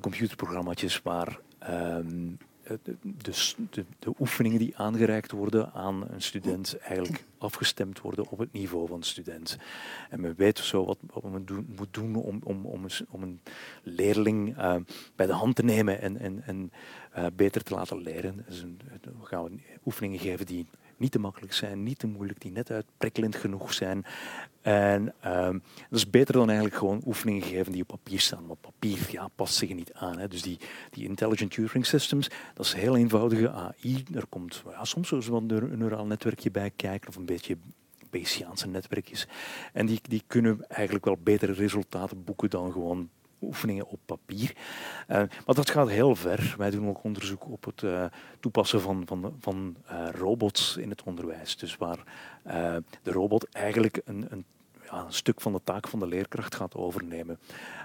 Speaker 2: computerprogramma's waar um, de, de, de, oefeningen die aangereikt worden aan een student eigenlijk afgestemd worden op het niveau van de student. En men weet zo wat, wat men doen, moet doen om, om, om, een, om een leerling uh, bij de hand te nemen en, en, en uh, beter te laten leren. Dus een, we gaan oefeningen geven die niet te makkelijk zijn, niet te moeilijk, die net uitprikkelend genoeg zijn. En um, dat is beter dan eigenlijk gewoon oefeningen geven die op papier staan. Want papier ja, past zich niet aan. Hè. Dus die, die intelligent tutoring systems, dat is heel eenvoudige AI. Er komt ja, soms zo een neuraal netwerkje bij kijken of een beetje Bayesiaanse netwerkjes. En die, die kunnen eigenlijk wel betere resultaten boeken dan gewoon oefeningen op papier. Uh, maar dat gaat heel ver. Wij doen ook onderzoek op het uh, toepassen van, van, van uh, robots in het onderwijs. Dus waar de robot eigenlijk een, een, een, stuk van de taak van de leerkracht gaat overnemen.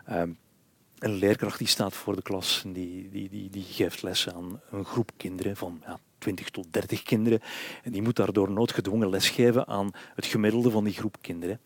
Speaker 2: een leerkracht die staat voor de klas en die, die, die, die geeft les aan een groep kinderen van ja, 20 tot 30 kinderen. En die moet daardoor noodgedwongen lesgeven aan het gemiddelde van die groep kinderen.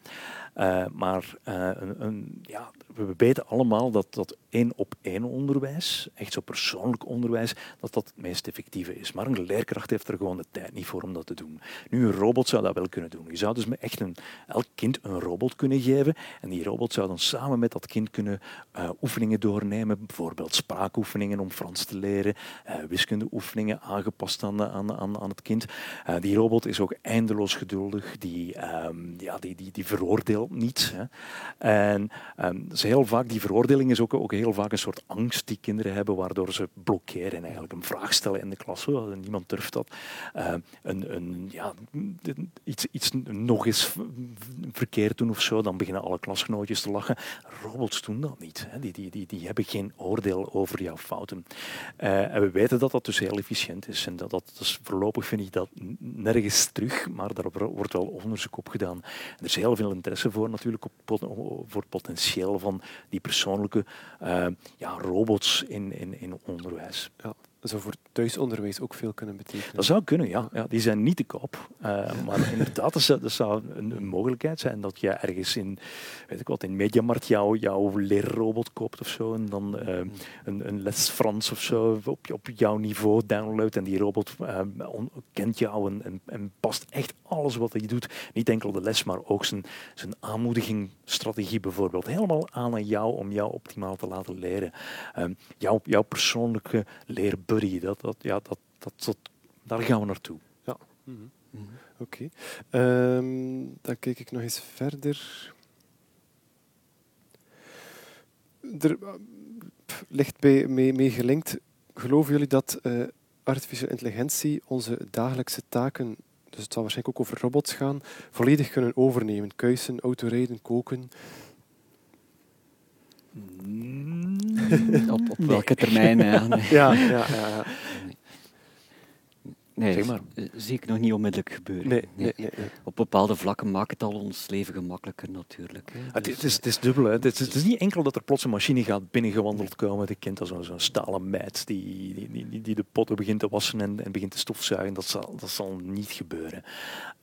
Speaker 2: Maar een, een, ja, we weten allemaal dat dat één op één onderwijs, echt zo persoonlijk onderwijs, dat dat het meest effectieve is. Maar een leerkracht heeft er gewoon de tijd niet voor om dat te doen. Nu, een robot zou dat wel kunnen doen. Je zou dus echt een, elk kind een robot kunnen geven en die robot zou dan samen met dat kind kunnen uh, oefeningen doornemen, bijvoorbeeld spraakoefeningen om Frans te leren, wiskundeoefeningen aangepast aan aan, aan, aan, het kind. Uh, die robot is ook eindeloos geduldig, die, um, ja, die, die, die veroordeelt niet. Hè. En um, dus heel vaak, die veroordeling is ook, ook heel vaak een soort angst die kinderen hebben, waardoor ze blokkeren en eigenlijk een vraag stellen in de klas. Niemand durft dat. Uh, een, een, ja, iets, iets nog eens verkeerd doen of zo, dan beginnen alle klasgenootjes te lachen. Robots doen dat niet. Hè. Die, die, die, die hebben geen oordeel over jouw fouten. Uh, en we weten dat dat dus heel efficiënt is. En dat, dat dus voorlopig vind ik dat nergens terug, maar daar wordt wel onderzoek op gedaan. er is heel veel interesse voor natuurlijk op, voor potentieel van die persoonlijke uh, ja, robots in, in, in onderwijs.
Speaker 4: Ja zou voor thuisonderwijs ook veel kunnen betekenen.
Speaker 2: Dat zou kunnen, ja. ja die zijn niet te koop. Uh, maar inderdaad, dat zou, dat zou een, een, mogelijkheid zijn dat je ergens in, weet ik wat, in Mediamarkt jou, jouw leerrobot koopt of zo. En dan uh, een, een, les Frans of zo op, op jouw niveau downloadt. En die robot uh, kent jou en, en, en, past echt alles wat hij doet. Niet enkel de les, maar ook zijn, zijn aanmoedigingsstrategie bijvoorbeeld. Helemaal aan aan jou om jou optimaal te laten leren. jouw, jouw persoonlijke leer buddy. Dat, dat, ja, dat, dat, dat, daar gaan we naartoe.
Speaker 4: Ja. Mm -hmm. Mm -hmm. Oké. Okay. Um, dan kijk ik nog eens verder. Er ligt bij mee, mee gelinkt. Geloven jullie dat uh, artificiële intelligentie onze dagelijkse taken, dus het zal waarschijnlijk ook over robots gaan, volledig kunnen overnemen? Kuisen, autorijden, koken.
Speaker 5: Op, op welke termijn? Ja,
Speaker 4: nee. ja, ja, ja,
Speaker 5: Nee, zeg maar. Eh, zie ik nog niet onmiddellijk gebeuren.
Speaker 4: Nee, nee. nee,
Speaker 5: Op bepaalde vlakken maakt het al ons leven gemakkelijker natuurlijk.
Speaker 2: Ah, het, is, het is dubbel. Hè. Het, is, het is niet enkel dat er plots een machine gaat binnengewandeld komen. De kind als zo'n stalen meid die, die, die, die, de potten begint te wassen en, en begint te stofzuigen. Dat zal, dat zal niet gebeuren.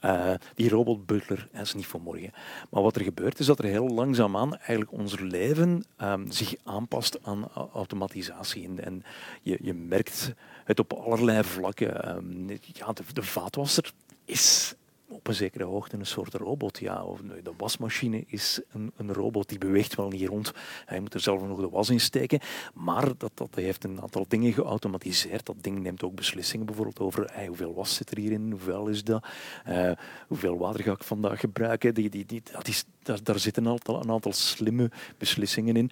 Speaker 2: Uh, die robot butler is niet voor morgen. Maar wat er gebeurt is dat er heel langzaamaan eigenlijk ons leven um, zich aanpast aan automatisatie. En, en je, je merkt het op allerlei vlakken. Um, ja, de, de vaatwasser is op een zekere hoogte een soort robot. Ja. Of de wasmachine is een, een, robot die beweegt wel niet rond. Hij moet er zelf nog de was in steken. Maar dat, dat heeft een aantal dingen geautomatiseerd. Dat ding neemt ook beslissingen bijvoorbeeld over hoeveel was zit er hierin, hoeveel is dat, uh, hoeveel water ga ik vandaag gebruiken. Die, die, die, dat is, daar, daar zitten een aantal, een aantal slimme beslissingen in.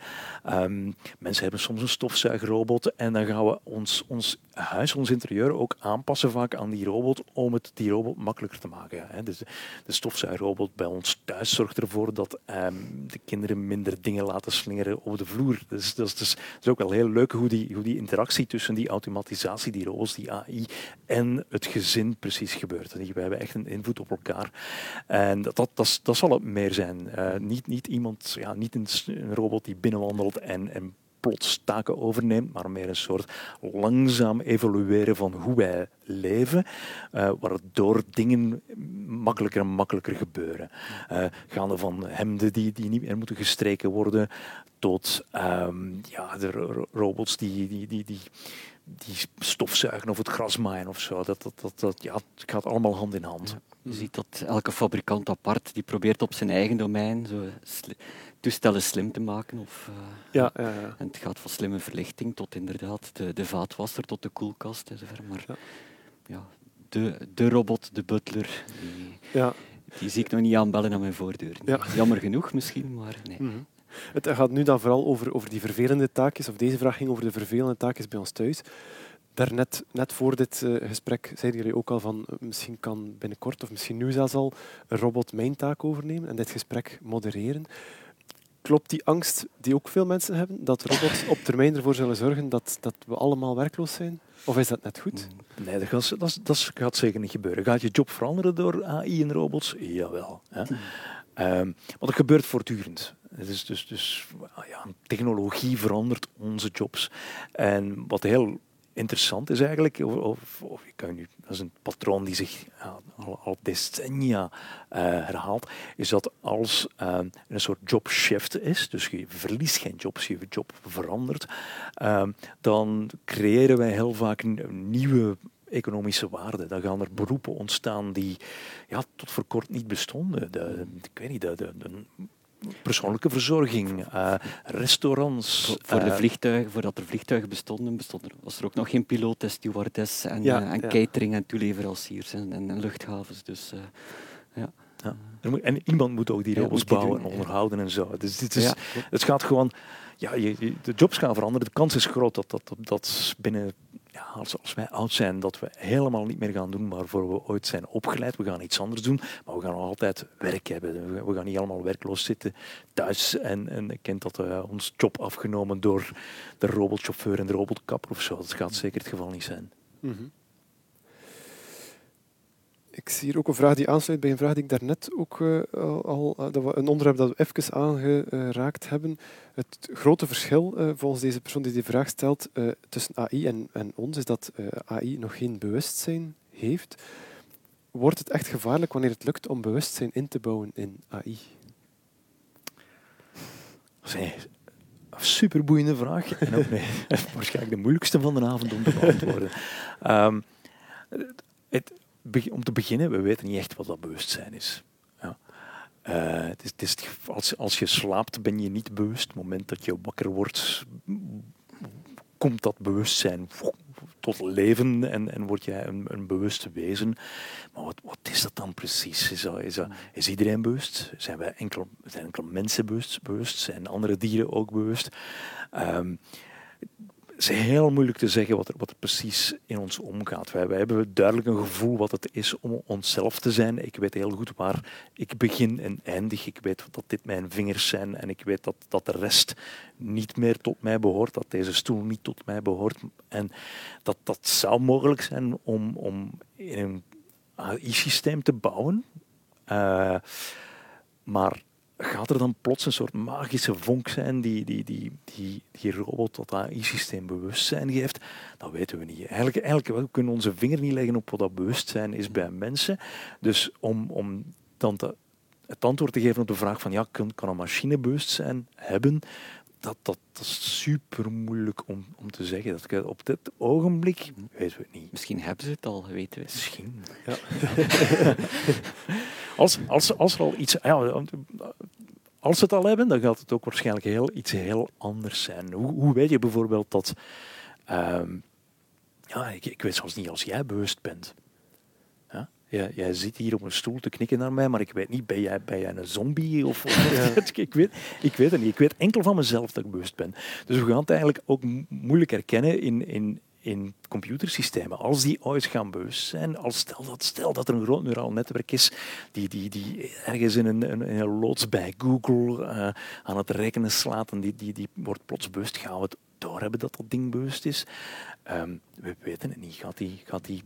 Speaker 2: Um, mensen hebben soms een stofzuigerrobot en dan gaan we ons, ons huis, ons interieur ook aanpassen vaak aan die robot om het die robot makkelijker te maken. Dus de stofzuigerrobot bij ons thuis zorgt ervoor dat um, de kinderen minder dingen laten slingeren op de vloer. Dus dat is, dus, ook wel heel leuk hoe die, hoe die interactie tussen die automatisatie, die robots, die AI en het gezin precies gebeurt. We hebben echt een invloed op elkaar. En dat, dat, dat, zal het meer zijn. Uh, niet, niet iemand, ja, niet een, een robot die binnenwandelt en, en plots taken overneemt, maar meer een soort langzaam evolueren van hoe wij leven, uh, waardoor dingen makkelijker en makkelijker gebeuren. Uh, gaande van hemden die, die niet meer moeten gestreken worden, tot um, ja, de robots die, die, die, die die stofzuigen of het gras maaien of zo. Dat, dat, dat, dat, ja, het gaat allemaal hand in hand.
Speaker 5: Je ziet dat elke fabrikant apart die probeert op zijn eigen domein zo toestellen slim te maken. Of, uh,
Speaker 4: ja, ja, ja,
Speaker 5: En het gaat van slimme verlichting tot inderdaad de, de vaatwasser tot de koelkast enzovoort. Maar ja. ja. de, de robot, de butler, die,
Speaker 4: ja.
Speaker 5: die zie ik nog niet aanbellen aan mijn voordeur. Jammer genoeg misschien, maar nee.
Speaker 4: Mm -hmm. Het gaat nu dan vooral over, over die vervelende taakjes, of deze vraag ging over de vervelende taakjes bij ons thuis. Daarnet, net voor dit uh, gesprek, zeiden jullie ook al van uh, misschien kan binnenkort, of misschien nu zelfs al, een robot mijn taak overnemen en dit gesprek modereren. Klopt die angst die ook veel mensen hebben, dat robots op termijn ervoor zullen zorgen dat, dat we allemaal werkloos zijn? Of is dat net goed?
Speaker 2: Nee, dat gaat, dat, dat gaat zeker niet gebeuren. Gaat je job veranderen door AI en robots? Jawel. Hè. Um, want dat gebeurt voortdurend. Dus, dus, dus ja, technologie verandert onze jobs. En wat heel interessant is eigenlijk, of, of, ik kan nu, dat is een patroon die zich al, al, decennia uh, herhaalt, is dat als uh, een soort job shift is, dus je verliest geen jobs, je job verandert, uh, dan creëren wij heel vaak nieuwe economische waarde. Dan gaan er beroepen ontstaan die ja, tot voor kort niet bestonden. De, ik weet niet, de, de, de persoonlijke verzorging, uh, restaurants.
Speaker 5: Voor, voor de vliegtuigen, voordat er vliegtuigen bestonden, bestond er, was er ook nog geen piloot en stewardess en, ja, en catering en toeleveranciers en, en, luchthavens. Dus, ja.
Speaker 2: Ja. En iemand moet ook die robots bouwen en onderhouden en zo. Dus dit is, het gaat gewoon ja, je, de jobs gaan veranderen. De kans is groot dat, dat, dat binnen, ja, als, als wij oud zijn, dat we helemaal niet meer gaan doen waarvoor we ooit zijn opgeleid. We gaan iets anders doen, maar we gaan altijd werk hebben. We gaan niet allemaal werkloos zitten thuis en, en ik ken dat uh, ons job afgenomen door de robotchauffeur en de robotkapper of zo. Dat gaat zeker het geval niet zijn. Mm
Speaker 4: ik zie hier ook een vraag die aansluit bij een vraag die ik daarnet ook uh, al, dat we een onderwerp dat we even aangeraakt hebben. Het grote verschil uh, volgens deze persoon die die vraag stelt tussen AI en, en, ons is dat AI nog geen bewustzijn heeft. Wordt het echt gevaarlijk wanneer het lukt om bewustzijn in te bouwen in AI?
Speaker 2: Dat is een superboeiende vraag. En ook nee, waarschijnlijk de moeilijkste van de avond om te beantwoorden. um, het, om te beginnen, we weten niet echt wat dat bewustzijn is. Ja. Uh, het is, als, als je slaapt, ben je niet bewust. Op het moment dat je wakker wordt, komt dat bewustzijn tot leven en, en word jij een, een bewust wezen. Maar wat, wat is dat dan precies? Is, is, iedereen bewust? Zijn, wij enkel, zijn enkel mensen bewust? Zijn andere dieren ook bewust? Het is heel moeilijk te zeggen wat er, wat precies in ons omgaat. Wij, wij, hebben duidelijk een gevoel wat het is om onszelf te zijn. Ik weet heel goed waar ik begin en eindig. Ik weet dat dit mijn vingers zijn en ik weet dat, dat de rest niet meer tot mij behoort, dat deze stoel niet tot mij behoort. En dat dat zou mogelijk zijn om, om in een AI-systeem te bouwen. Uh, maar gaat er dan plots een soort magische vonk zijn die die, die, die, die robot tot AI-systeem bewustzijn geeft? Dat weten we niet. Eigenlijk, eigenlijk we kunnen onze vinger niet leggen op wat dat bewustzijn is bij mensen. Dus om, om dan het antwoord te geven op de vraag van ja, kan een machine bewustzijn hebben? Dat, dat, dat, is super moeilijk om, om te zeggen. Dat, op dit ogenblik weten we het niet.
Speaker 5: Misschien hebben ze het al, weten we.
Speaker 2: Misschien. Ja. als, als, als er al iets. Ja, als ze het al hebben, dan gaat het ook waarschijnlijk heel, iets heel anders zijn. Hoe, hoe weet je bijvoorbeeld dat. Um, ja, ik, ik weet zelfs niet als jij bewust bent. Ja? Jij, jij zit hier op een stoel te knikken naar mij, maar ik weet niet, ben jij, ben jij een zombie? Of, ik, weet, ik weet het niet. Ik weet enkel van mezelf dat ik bewust ben. Dus we gaan het eigenlijk ook moeilijk herkennen in, in, in computersystemen, als die ooit gaan bewust zijn, als stel, dat, stel dat er een groot neuraal netwerk is die, die, die ergens in een, een, een loods bij Google uh, aan het rekenen slaat en die, die, die wordt plots bewust, gaan we het doorhebben dat dat ding bewust is? Um, we weten het niet. Gaat die, gaat die,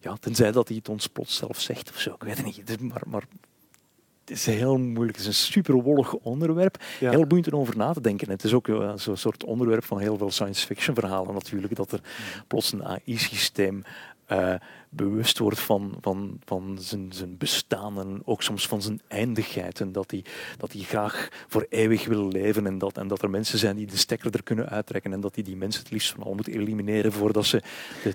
Speaker 2: ja, tenzij dat hij het ons plots zelf zegt of zo, ik weet het niet. Maar, maar het is heel moeilijk. Het is een super wollig onderwerp. Heel boeiend om over na te denken. Het is ook uh, zo'n soort onderwerp van heel veel science fiction verhalen natuurlijk. Dat er plots een AI-systeem eh, bewust wordt van, van, van zijn, zijn bestaan en ook soms van zijn eindigheid. En dat hij, dat hij graag voor eeuwig wil leven en dat, en dat er mensen zijn die de stekker er kunnen uittrekken en dat hij die mensen het liefst van al moet elimineren voordat ze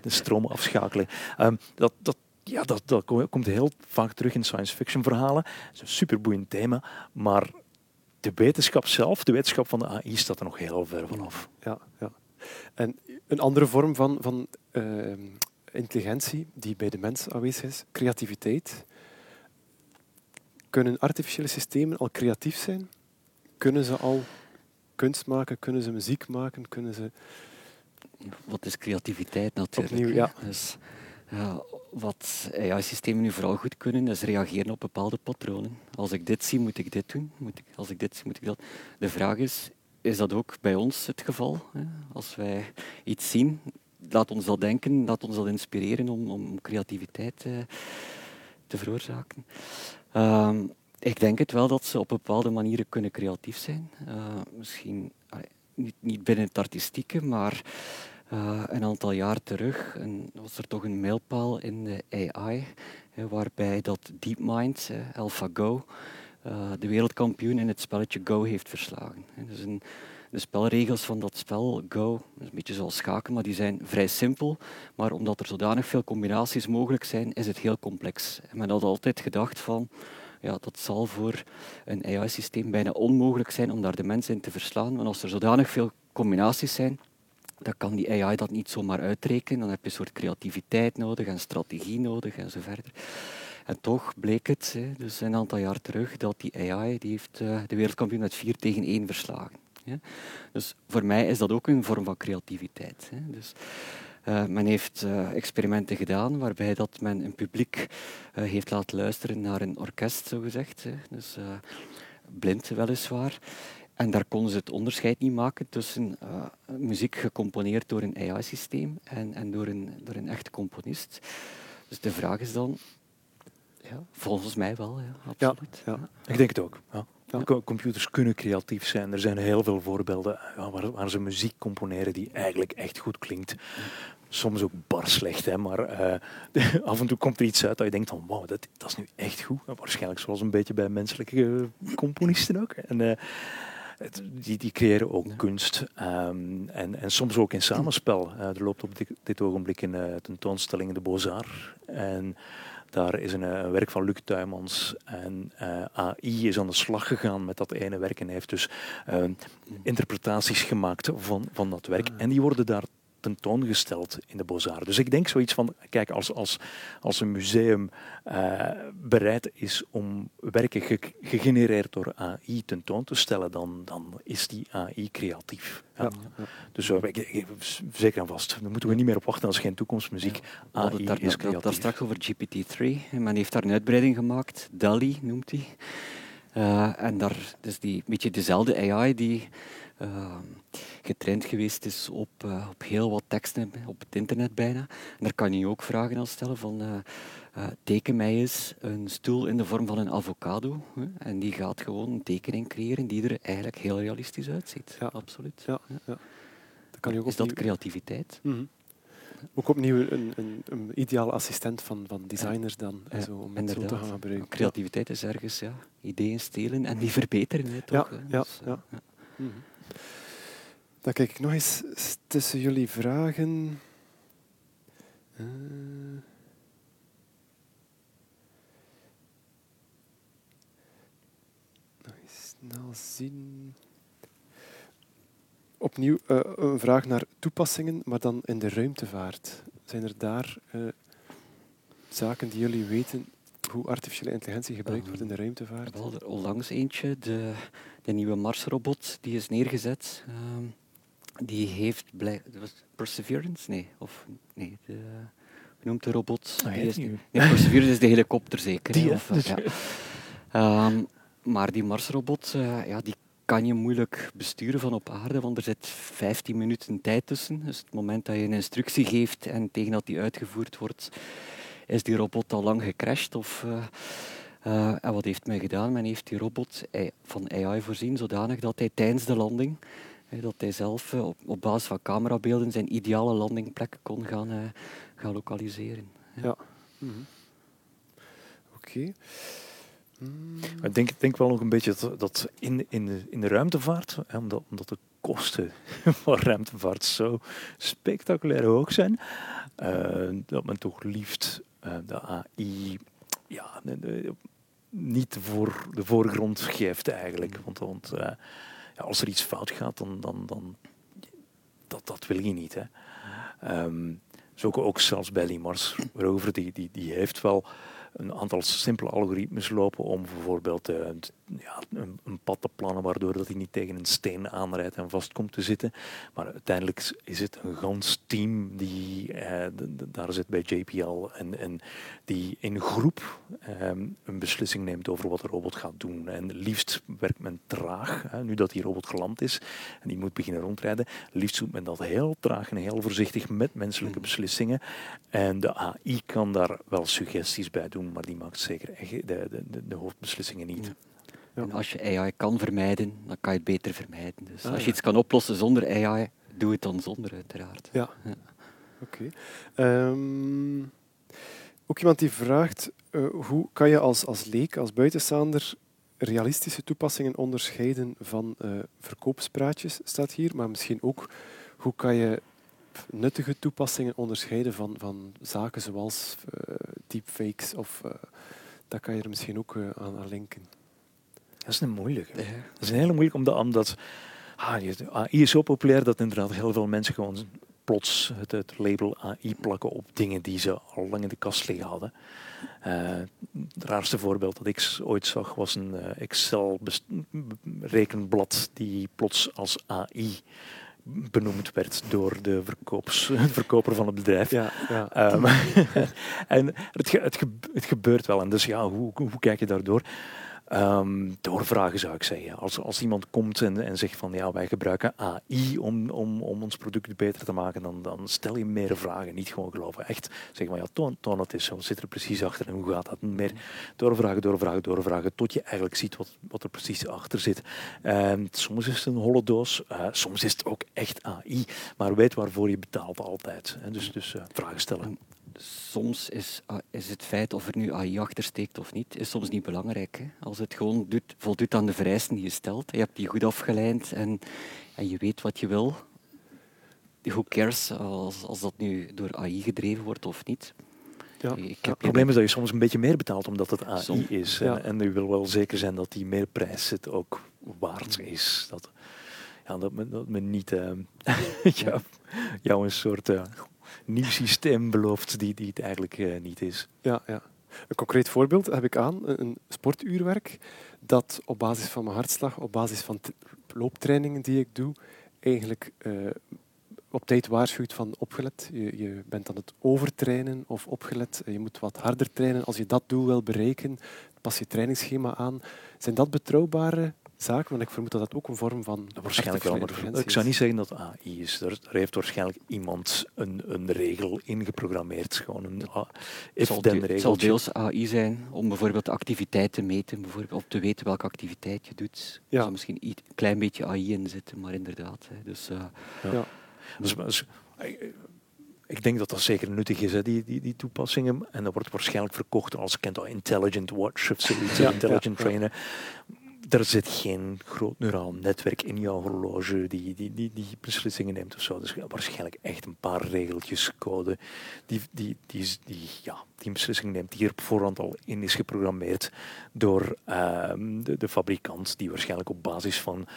Speaker 2: de, stroom afschakelen. Um, dat, dat, ja, dat, dat komt heel vaak terug in science fiction verhalen. Het is een superboeiend thema, maar de wetenschap zelf, de wetenschap van de AI, staat er nog heel ver vanaf.
Speaker 4: Ja, ja. En een andere vorm van, van uh, intelligentie die bij de mens aanwezig is, creativiteit. Kunnen artificiële systemen al creatief zijn? Kunnen ze al kunst maken? Kunnen ze muziek maken? Kunnen ze...
Speaker 5: Wat is creativiteit natuurlijk?
Speaker 4: Opnieuw, ja.
Speaker 5: Dus, ja, wat AI-systemen nu vooral goed kunnen, is reageren op bepaalde patronen. Als ik dit zie, moet ik dit doen. Moet ik, als ik dit zie, moet ik dat. De vraag is, is dat ook bij ons het geval? Als wij iets zien, laat ons dat denken, laat ons dat inspireren om, om creativiteit eh, te veroorzaken. Ehm, ik denk het wel dat ze op bepaalde manieren kunnen creatief zijn. Uh, misschien niet, niet binnen het artistieke, maar uh, een aantal jaar terug was er toch een mijlpaal in de AI, waarbij dat DeepMind, AlphaGo, de wereldkampioen in het spelletje Go heeft verslagen. Dus een, de spelregels van dat spel, Go, is een beetje zoals schaken, maar die zijn vrij simpel. Maar omdat er zodanig veel combinaties mogelijk zijn, is het heel complex. En men had altijd gedacht van, ja, dat zal voor een AI-systeem bijna onmogelijk zijn om daar de mensen in te verslaan. Want als er zodanig veel combinaties zijn, dan kan die AI dat niet zomaar uitrekenen. Dan heb je een soort creativiteit nodig en strategie nodig en zo verder. En toch bleek het, dus een aantal jaar terug, dat die AI die heeft eh, de wereldkampioen met 4 tegen 1 verslagen. Dus voor mij is dat ook een vorm van creativiteit. Dus, uh, men heeft uh, experimenten gedaan waarbij dat men een publiek uh, heeft laten luisteren naar een orkest, zogezegd. Hè. Dus blind weliswaar. En daar konden ze het onderscheid niet maken tussen muziek gecomponeerd door een AI-systeem en, en door, een, door een echte componist. Dus de vraag is dan, ja, volgens mij wel, ja, absoluut.
Speaker 2: Ja, ja. Ik denk het ook. Ja. Computers kunnen creatief zijn. Er zijn heel veel voorbeelden waar, waar, ze muziek componeren die eigenlijk echt goed klinkt. Soms ook bar slecht, hè, maar uh, af en toe komt er iets uit dat je denkt van wauw, dat, dat is nu echt goed. Waarschijnlijk zoals een beetje bij menselijke componisten ook. En, uh, die, die creëren ook kunst um, en, en soms ook in samenspel. Uh, er loopt op dit, dit ogenblik een tentoonstelling in de Beaux-Arts. En daar is een, een, werk van Luc Tuymans en uh, AI is aan de slag gegaan met dat ene werk en heeft dus uh, interpretaties gemaakt van, van dat werk. En die worden daar tentoongesteld in de Beaux-Arts. Dus ik denk zoiets van, kijk, als, als, als een museum uh, bereid is om werken ge gegenereerd door AI tentoon te stellen, dan, dan is die AI creatief. Ja. Ja, Dus uh, ik, zeker en vast, daar moeten we niet meer op wachten als geen toekomstmuziek. AI
Speaker 5: daar,
Speaker 2: is creatief.
Speaker 5: Daar straks over GPT-3. Men heeft daar een uitbreiding gemaakt, DALI noemt hij. Uh, en daar is die beetje dezelfde AI die uh, getraind geweest is op, uh, op heel wat teksten op het internet bijna. En daar kan je ook vragen aan stellen van uh, teken mij eens een stoel in de vorm van een avocado. Hè? En die gaat gewoon een tekening creëren die er eigenlijk heel realistisch uitziet.
Speaker 4: Ja.
Speaker 5: Absoluut.
Speaker 4: Ja. Ja. Dat kan je ook
Speaker 5: is dat creativiteit?
Speaker 4: Mm -hmm. Ook opnieuw een, een, een ideale assistent van, van designers dan, ja, zo, om het zo te gaan gebruiken.
Speaker 5: Creativiteit is ergens ja, ideeën stelen en die verbeteren. Hè, toch?
Speaker 4: Ja, ja, dus, ja. ja. Mm -hmm. Dan kijk ik nog eens tussen jullie vragen. Uh, nog eens snel zien. Opnieuw uh, een vraag naar toepassingen, maar dan in de ruimtevaart. Zijn er daar uh, zaken die jullie weten hoe artificiële intelligentie gebruikt wordt in de ruimtevaart?
Speaker 5: Wel, er onlangs eentje, de, de nieuwe Marsrobot, die is neergezet. Uh, die heeft blijk, Perseverance? Nee, of nee, de, hoe noemt de robot?
Speaker 2: Oh,
Speaker 5: die is,
Speaker 2: nee,
Speaker 5: Perseverance is de helikopter zeker.
Speaker 2: Die,
Speaker 5: of, ja. um, maar die Marsrobot, uh, ja, die kan je moeilijk besturen van op aarde, want er zit 15 minuten tijd tussen. Dus het moment dat je een instructie geeft en tegen dat die uitgevoerd wordt, is die robot al lang gecrashed. Of, uh, uh, en wat heeft men gedaan? Men heeft die robot van AI voorzien zodanig dat hij tijdens de landing dat hij zelf op, op, basis van camerabeelden zijn ideale landingplek kon gaan, uh, gaan lokaliseren.
Speaker 4: Ja. ja. Mm -hmm. Oké. Okay.
Speaker 2: Mm. Ik denk, denk wel nog een beetje dat, dat in, in, de, in de ruimtevaart, hè, omdat, omdat de kosten van ruimtevaart zo spectaculair hoog zijn, uh, dat men toch liefst de AI ja, niet voor de voorgrond geeft eigenlijk. Want, want ja, als er iets fout gaat, dan, dan, dan dat, dat wil je niet. Hè. Um, ook zelfs Belly Mars, waarover die, die, die heeft wel een aantal simpele algoritmes lopen om bijvoorbeeld uh, ja, een, een, pad te plannen waardoor dat hij niet tegen een steen aanrijdt en vast komt te zitten. Maar uiteindelijk is het een gans team die uh, daar zit bij JPL en, en die in groep um, een beslissing neemt over wat de robot gaat doen. En liefst werkt men traag, hè, nu dat die robot geland is en die moet beginnen rondrijden. Liefst doet men dat heel traag en heel voorzichtig met menselijke mm. beslissingen. En de AI kan daar wel suggesties bij doen, maar die maakt zeker de, de, de, de hoofdbeslissingen niet.
Speaker 5: Ja. Ja. En als je AI kan vermijden, dan kan je het beter vermijden. Dus ah, als je iets kan oplossen zonder AI, doe het dan zonder, uiteraard.
Speaker 4: Ja. Oké. Okay. Um, ook iemand die vraagt, uh, hoe kan je als, als leek, als buitenstaander, realistische toepassingen onderscheiden van uh, verkoopspraatjes, staat hier, maar misschien ook, hoe kan je nuttige toepassingen onderscheiden van, van zaken zoals uh, deepfakes of dat kan je er misschien ook aan, aan, linken.
Speaker 2: Dat is een moeilijke. Dat is een hele moeilijk, omdat, omdat ah, AI is zo populair dat inderdaad heel veel mensen gewoon plots het, het, label AI plakken op dingen die ze al lang in de kast liggen hadden. Uh, het raarste voorbeeld dat ik ooit zag was een uh, Excel-rekenblad die plots als AI benoemd werd door de verkoops, verkoper van het bedrijf. Ja, ja. Um, en het, het, het, gebeurt wel. En dus ja, hoe, hoe kijk je daardoor? Um, doorvragen zou ik zeggen. Als, als iemand komt en, en zegt van ja, wij gebruiken AI om, om, om ons product beter te maken, dan, dan stel je meer vragen, niet gewoon geloven. Echt zeg maar ja, toon, toon het eens, wat zit er precies achter en hoe gaat dat? Meer doorvragen, doorvragen, doorvragen, tot je eigenlijk ziet wat, wat er precies achter zit. Um, soms is het een holle doos, uh, soms is het ook echt AI, maar weet waarvoor je betaalt altijd. Dus, dus uh, vragen stellen
Speaker 5: soms is, ah, is het feit of er nu AI achter steekt of niet, is soms niet belangrijk. Hè. Als het gewoon doet, voldoet aan de vereisten die je stelt, je hebt die goed afgeleid en, en je weet wat je wil, who cares als, als dat nu door AI gedreven wordt of niet.
Speaker 2: Ja. het probleem is dat je soms een beetje meer betaalt omdat het AI is. En, en je wil wel zeker zijn dat die meerprijs het ook waard is. Dat, ja, dat, men, dat men niet uh, jou een soort uh, nieuw systeem belooft die, die het eigenlijk uh, niet is.
Speaker 4: Ja, ja. Een concreet voorbeeld heb ik aan, een sportuurwerk dat op basis van mijn hartslag, op basis van looptrainingen die ik doe, eigenlijk uh, op tijd waarschuwt van opgelet. Je, je, bent aan het overtrainen of opgelet. Je moet wat harder trainen. Als je dat doel wil bereiken, pas je trainingsschema aan. Zijn dat betrouwbare zaak, want ik vermoed dat dat ook een vorm van.
Speaker 2: Waarschijnlijk wel, maar ik zou niet zeggen dat AI is. Er, heeft waarschijnlijk iemand een, een regel ingeprogrammeerd. Gewoon een regel.
Speaker 5: Het zal deels AI zijn om bijvoorbeeld activiteiten te meten, bijvoorbeeld, om te weten welke activiteit je doet. Ja. Er zal misschien een klein beetje AI in zitten, maar inderdaad. Hè. Dus, uh, ja.
Speaker 2: Dus, dus, ik denk dat dat zeker nuttig is, hè, die, die, die toepassingen. En dat wordt waarschijnlijk verkocht als kent al Intelligent Watch of zoiets, ja, Intelligent Trainer er zit geen groot neuraal netwerk in jouw horloge die, die, die, die beslissingen neemt of zo. Dus waarschijnlijk echt een paar regeltjes code die, die, die, die, ja, die beslissing neemt, die er voorhand al in is geprogrammeerd door uh, de, de fabrikant, die waarschijnlijk op basis van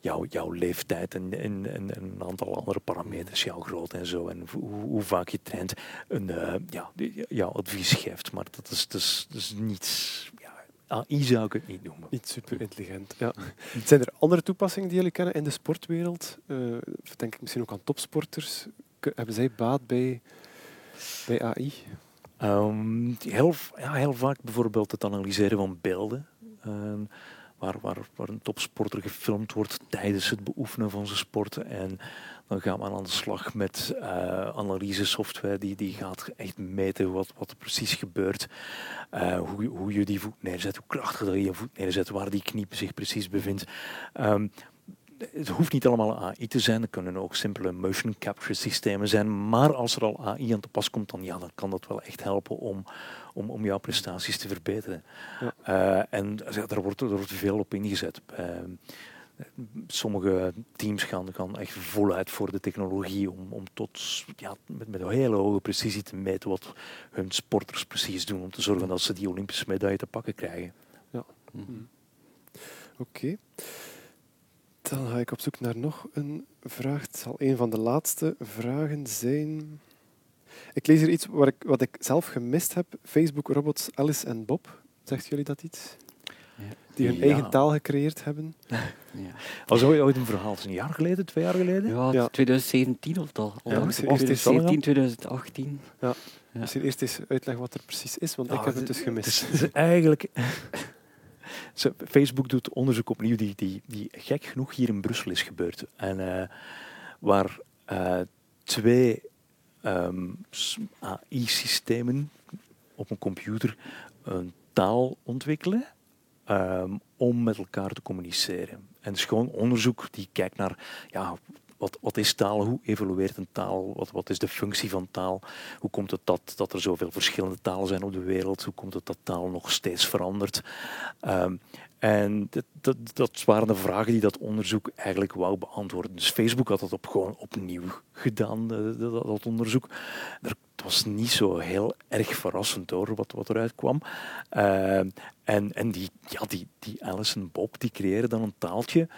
Speaker 2: jouw, jouw leeftijd en, en, en, een aantal andere parameters, jouw grootte en zo, en hoe, hoe vaak je traint, een, uh, ja, jouw advies geeft. Maar dat is, dat is, dat is niet AI zou ik het niet noemen.
Speaker 4: Niet super intelligent. Ja. Zijn er andere toepassingen die jullie kennen in de sportwereld? Uh, denk ik misschien ook aan topsporters. Hebben zij baat bij, bij AI?
Speaker 2: Um, ehm, heel, ja, heel vaak bijvoorbeeld het analyseren van beelden. Waar, waar, waar een topsporter gefilmd wordt tijdens het beoefenen van zijn sporten. En dan gaat men aan de slag met uh, analyse-software die, die gaat echt meten wat, wat er precies gebeurt. Uh, hoe, hoe je die voet neerzet, hoe krachtig je je voet neerzet, waar die knie zich precies bevindt. Um, het hoeft niet allemaal AI te zijn, er kunnen ook simpele motion capture systemen zijn, maar als er al AI aan te pas komt, dan, ja, dan kan dat wel echt helpen om, om, om jouw prestaties te verbeteren. Ja. Uh, en ja, daar, wordt, er wordt veel op ingezet. Sommige teams gaan, echt voluit voor de technologie om, om tot ja, met, met een hele hoge precisie te meten wat hun sporters precies doen, om te zorgen dat ze die Olympische medaille te pakken krijgen. Ja.
Speaker 4: -hmm. Oké. Dan ga ik op zoek naar nog een vraag. Het zal een van de laatste vragen zijn. Ik lees hier iets wat ik, wat ik zelf gemist heb. Facebook robots Alice en Bob. Zegt jullie dat iets? Ja. Die hun eigen taal gecreëerd hebben.
Speaker 2: Ja. Was ooit een verhaal? Is een jaar geleden, twee jaar geleden?
Speaker 5: Ja, 2017 of al. Ja, 2017, 2018.
Speaker 4: Ja. Misschien eerst eens uitleggen wat er precies is, want ik heb het dus gemist.
Speaker 2: Het is eigenlijk Facebook doet onderzoek opnieuw die, die, die gek genoeg hier in Brussel is gebeurd. En uh, waar uh, twee um, ehm, AI-systemen op een computer een taal ontwikkelen um, om met elkaar te communiceren. En het is gewoon onderzoek die kijkt naar ja, wat, wat is taal? Hoe evolueert een taal? Wat, wat is de functie van taal? Hoe komt het dat, dat er zoveel verschillende talen zijn op de wereld? Hoe komt het dat taal nog steeds verandert? Ehm, en dat, dat, dat, waren de vragen die dat onderzoek eigenlijk wou beantwoorden. Dus Facebook had dat op, gewoon opnieuw gedaan, eh, dat, dat onderzoek. Er, het was niet zo heel erg verrassend hoor, wat, wat eruit kwam. Ehm, en en die, ja, die, die Alice en Bob die creëren dan een taaltje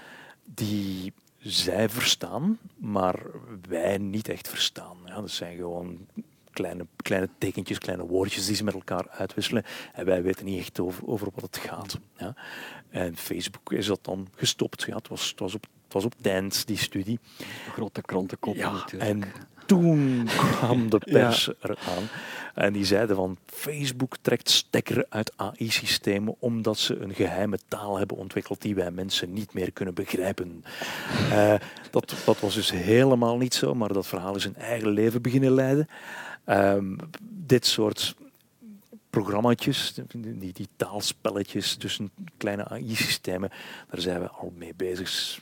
Speaker 2: die zij verstaan, maar wij niet echt verstaan. Ja, dat zijn gewoon kleine, kleine tekentjes, kleine woordjes die ze met elkaar uitwisselen. En wij weten niet echt over, over wat het gaat. Ja. En Facebook is dat dan gestopt. Ja, het, was, het, was op, het was op Dance, die studie.
Speaker 5: Grote krantenkop ja, natuurlijk.
Speaker 2: En toen kwam de pers ja. eraan. En die zeiden van Facebook trekt stekker uit AI-systemen omdat ze een geheime taal hebben ontwikkeld die wij mensen niet meer kunnen begrijpen. Uh, dat, dat was dus helemaal niet zo, maar dat verhaal is een eigen leven beginnen leiden. Um, dit soort programma's, die, die taalspelletjes tussen kleine AI-systemen, daar zijn we al mee bezig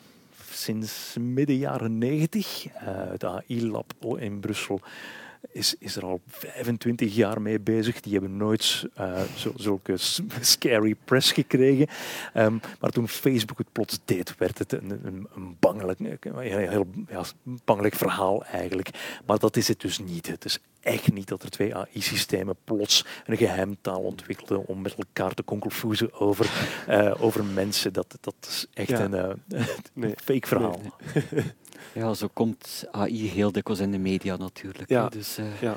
Speaker 2: sinds midden jaren 90. Uh, het AI-lab in Brussel is, is er al 25 jaar mee bezig. Die hebben nooit uh, zo, zulke scary press gekregen. Um, maar toen Facebook het plots deed, werd het een, een, een bangelijk, een heel ja, bangelijk verhaal eigenlijk. Maar dat is het dus niet. Het is echt niet dat er twee AI-systemen plots een geheimtaal ontwikkelden om met elkaar te conclusiëren over, uh, over mensen. Dat, dat is echt ja. een, uh, nee. fake verhaal. Nee.
Speaker 5: Ja, zo komt AI heel dikwijls in de media natuurlijk.
Speaker 4: Ja.
Speaker 5: Dus uh, ja.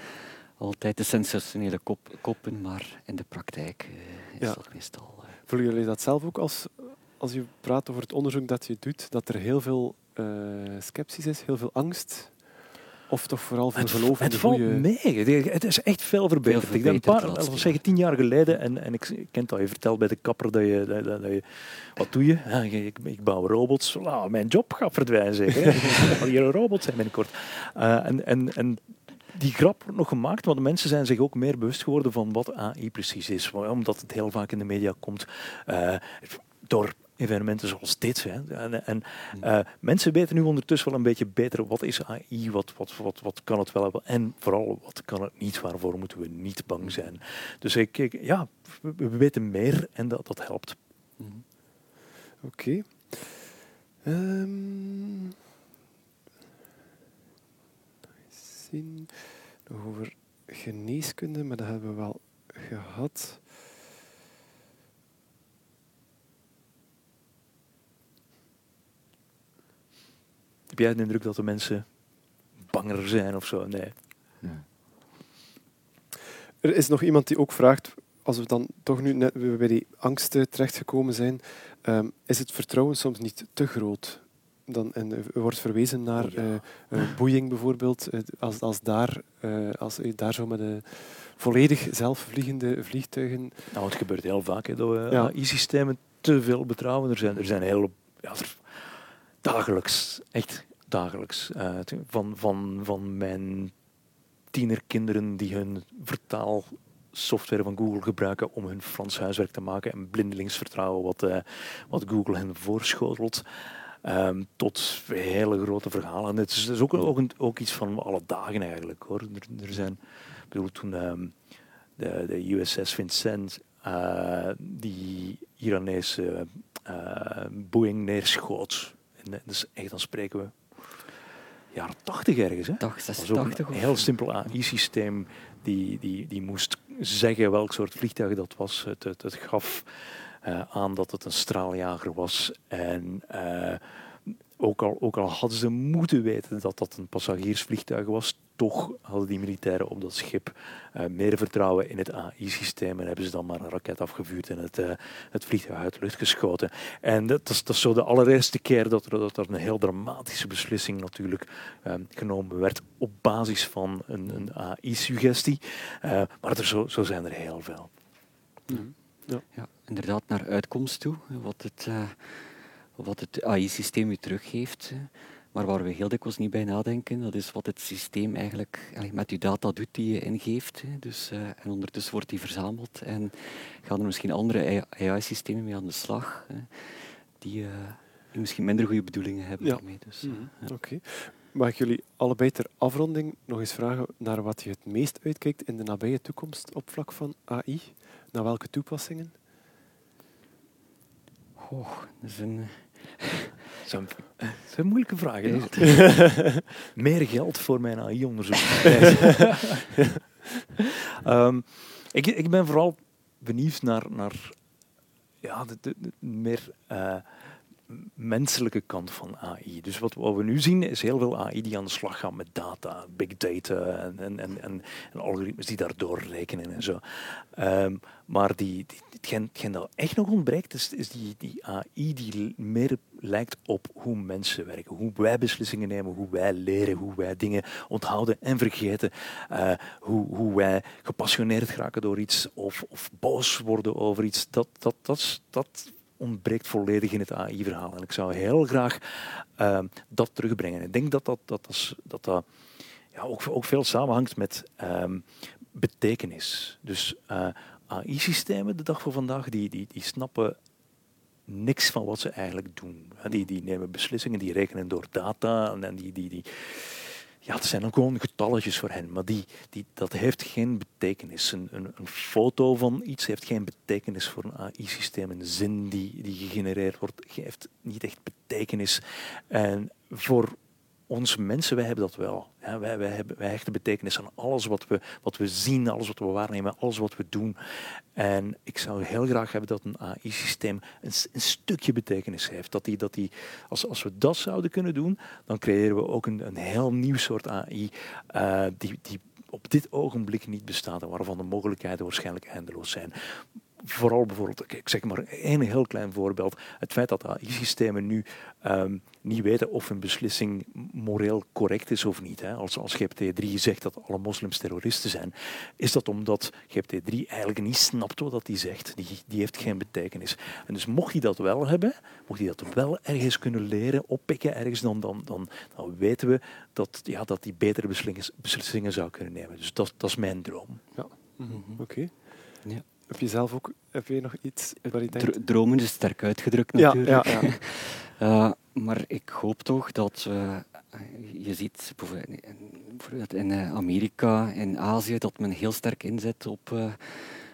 Speaker 5: altijd de sensationele kop, koppen, maar in de praktijk uh, is ja. dat meestal... Uh,
Speaker 4: Voelen jullie dat zelf ook als, als je praat over het onderzoek dat je doet, dat er heel veel sceptisch is, heel veel angst of toch vooral van geloof in
Speaker 2: het
Speaker 4: de
Speaker 2: valt
Speaker 4: goede...
Speaker 2: mee. Het is echt veel verbeterd.
Speaker 5: Veel
Speaker 2: ik denk een paar, zeggen tien jaar geleden, en, en ik ken dat je vertelt bij de kapper dat je, dat, dat je wat doe je? Ja, ik, ik, bouw robots. Nou, mijn job gaat verdwijnen zeker. Er hier een robot zijn binnenkort. Uh, en, en, en die grap wordt nog gemaakt, want de mensen zijn zich ook meer bewust geworden van wat AI precies is. Omdat het heel vaak in de media komt uh, door evenementen zoals dit. Hè. En, en uh, mensen weten nu ondertussen wel een beetje beter wat is AI, wat, wat, wat, wat kan het wel hebben en vooral wat kan het niet, waarvoor moeten we niet bang zijn. Dus ik, ik ja, we, we, weten meer en dat, dat helpt.
Speaker 4: Mm. Oké. Okay. Um, zien. Nog over geneeskunde, maar dat hebben we wel gehad.
Speaker 2: Heb jij de indruk dat de mensen banger zijn of zo? Nee. Ja.
Speaker 4: Er is nog iemand die ook vraagt, als we dan toch nu net bij die angsten terechtgekomen zijn, um, is het vertrouwen soms niet te groot? Dan, en er wordt verwezen naar oh, ja. uh, boeing bijvoorbeeld. als, als, daar, uh, als je daar zo met een volledig zelfvliegende vliegtuigen...
Speaker 2: Nou, het gebeurt heel vaak hè, dat we ja. AI-systemen te veel betrouwen. Er zijn, er zijn hele... Ja, er, dagelijks, echt dagelijks. Uh, van, van, van mijn tienerkinderen die hun vertaalsoftware van Google gebruiken om hun Frans huiswerk te maken en blindelings vertrouwen wat, uh, wat Google hen voorschotelt. Um, tot hele grote verhalen. Het is, is ook, ook, ook, iets van alle dagen eigenlijk. Hoor. Er, er zijn, ik bedoel, toen um, de, de USS Vincent uh, die Iranese Boeing neerschoot dus echt, dan spreken we jaren 80 ergens. Hè?
Speaker 5: 80,
Speaker 2: een heel simpel AI-systeem die, die, die moest zeggen welk soort vliegtuig dat was. Het, het, het gaf uh, aan dat het een straaljager was. En uh, ook, al, ook al hadden ze moeten weten dat dat een passagiersvliegtuig was, toch hadden die militairen op dat schip uh, meer vertrouwen in het AI-systeem en hebben ze dan maar een raket afgevuurd en het, uh, het vliegtuig uit de lucht geschoten. En dat is, dat is zo de allereerste keer dat er, dat er een heel dramatische beslissing natuurlijk uh, genomen werd op basis van een, een AI-suggestie. maar er, zo, zo zijn er heel veel.
Speaker 5: Mm. Ja. ja. inderdaad, naar uitkomst toe. Wat het, wat het AI-systeem u teruggeeft. Maar waar we heel dikwijls niet bij nadenken, dat is wat het systeem eigenlijk met uw data doet die je ingeeft. Dus, uh, en ondertussen wordt die verzameld en gaan er misschien andere AI-systemen mee aan de slag. Die, uh, die misschien minder goede bedoelingen hebben
Speaker 4: Ja.
Speaker 5: daarmee. Dus,
Speaker 4: Mhm,
Speaker 5: ja.
Speaker 4: Oké. Mag ik jullie allebei ter afronding nog eens vragen naar wat je het meest uitkijkt in de nabije toekomst op vlak van AI? Naar welke toepassingen?
Speaker 5: Goh, dat is een,
Speaker 2: Dat zijn, moeilijke vragen. Meer geld voor mijn AI-onderzoek. Ehm, ik, ik ben vooral benieuwd naar, naar ja, de, de- de meer eh, menselijke kant van AI. Dus wat, wat we nu zien is heel veel AI die aan de slag gaan met data, big data en, en, en, algoritmes die daardoor rekenen en zo. Ehm, maar die, die, hetgeen, dat echt nog ontbreekt, is, die, die AI die meer lijkt op hoe mensen werken. Hoe wij beslissingen nemen, hoe wij leren, hoe wij dingen onthouden en vergeten. eh, hoe, hoe wij gepassioneerd geraken door iets of, of boos worden over iets. Dat, dat, dat, is- dat ontbreekt volledig in het AI-verhaal. En ik zou heel graag ehm, dat terugbrengen. Ik denk dat dat, dat, dat, dat, dat ja, ook, ook veel samenhangt met ehm, betekenis. Dus eh, AI-systemen de dag van vandaag, die, die, die snappen niks van wat ze eigenlijk doen. Die, die nemen beslissingen, die rekenen door data en die, die, die, ja, het zijn ook gewoon getalletjes voor hen, maar die, die, dat heeft geen betekenis. Een, een, een foto van iets heeft geen betekenis voor een AI-systeem. Een zin die, die gegenereerd wordt, geeft niet echt betekenis. En voor ons mensen, wij hebben dat wel. Ja, wij, hebben, wij hechten betekenis aan alles wat we, wat we zien, alles wat we waarnemen, alles wat we doen. En ik zou heel graag hebben dat een AI-systeem een, een stukje betekenis heeft. Dat die, dat die, als, als we dat zouden kunnen doen, dan creëren we ook een, een heel nieuw soort AI eh, die, die op dit ogenblik niet bestaat en waarvan de mogelijkheden waarschijnlijk eindeloos zijn. Vooral bijvoorbeeld, ik- ik zeg maar één heel klein voorbeeld. Het feit dat AI-systemen nu ehm, niet weten of een beslissing moreel correct is of niet. Hè. Als, als GPT-3 zegt dat alle moslims terroristen zijn, is dat omdat GPT-3 eigenlijk niet snapt wat hij zegt. Die, die heeft geen betekenis. En dus mocht hij dat wel hebben, mocht hij dat wel ergens kunnen leren, oppikken ergens, dan, dan, dan, dan weten we dat, ja, dat hij betere beslissingen, beslissingen zou kunnen nemen. Dus dat, dat is mijn droom.
Speaker 4: Ja. Mhm, Oké.
Speaker 5: Ja.
Speaker 4: Heb je zelf ook heb je nog iets waar je denkt?
Speaker 5: Dromen is sterk uitgedrukt natuurlijk.
Speaker 4: ja, ja.
Speaker 5: Eh, maar ik hoop toch dat we, eh, je ziet bijvoorbeeld in- eh, Amerika, in Azië, dat men heel sterk inzet op, eh,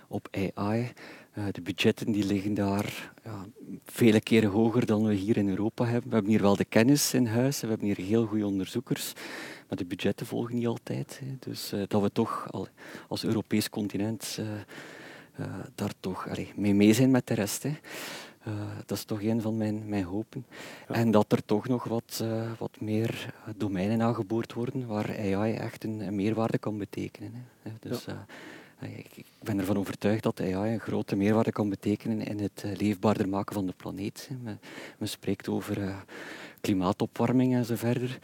Speaker 5: op AI. De budgetten die liggen daar ja, vele keren hoger dan we hier in Europa hebben. We hebben hier wel de kennis in huis, we hebben hier heel goede onderzoekers, maar de budgetten volgen niet altijd. Dus dat we toch al, als Europees continent daar toch mee mee zijn met de rest. Hè. Eh, dat is toch een van mijn, mijn hopen.
Speaker 4: Ja.
Speaker 5: En dat er toch nog wat, eh, wat meer eh, domeinen aangeboord worden waar AI echt een, een meerwaarde kan betekenen. Hè. Dus, ik, ik ben ervan overtuigd dat AI een grote meerwaarde kan betekenen in het leefbaarder maken van de planeet. Men, men spreekt over klimaatopwarming en zo verder.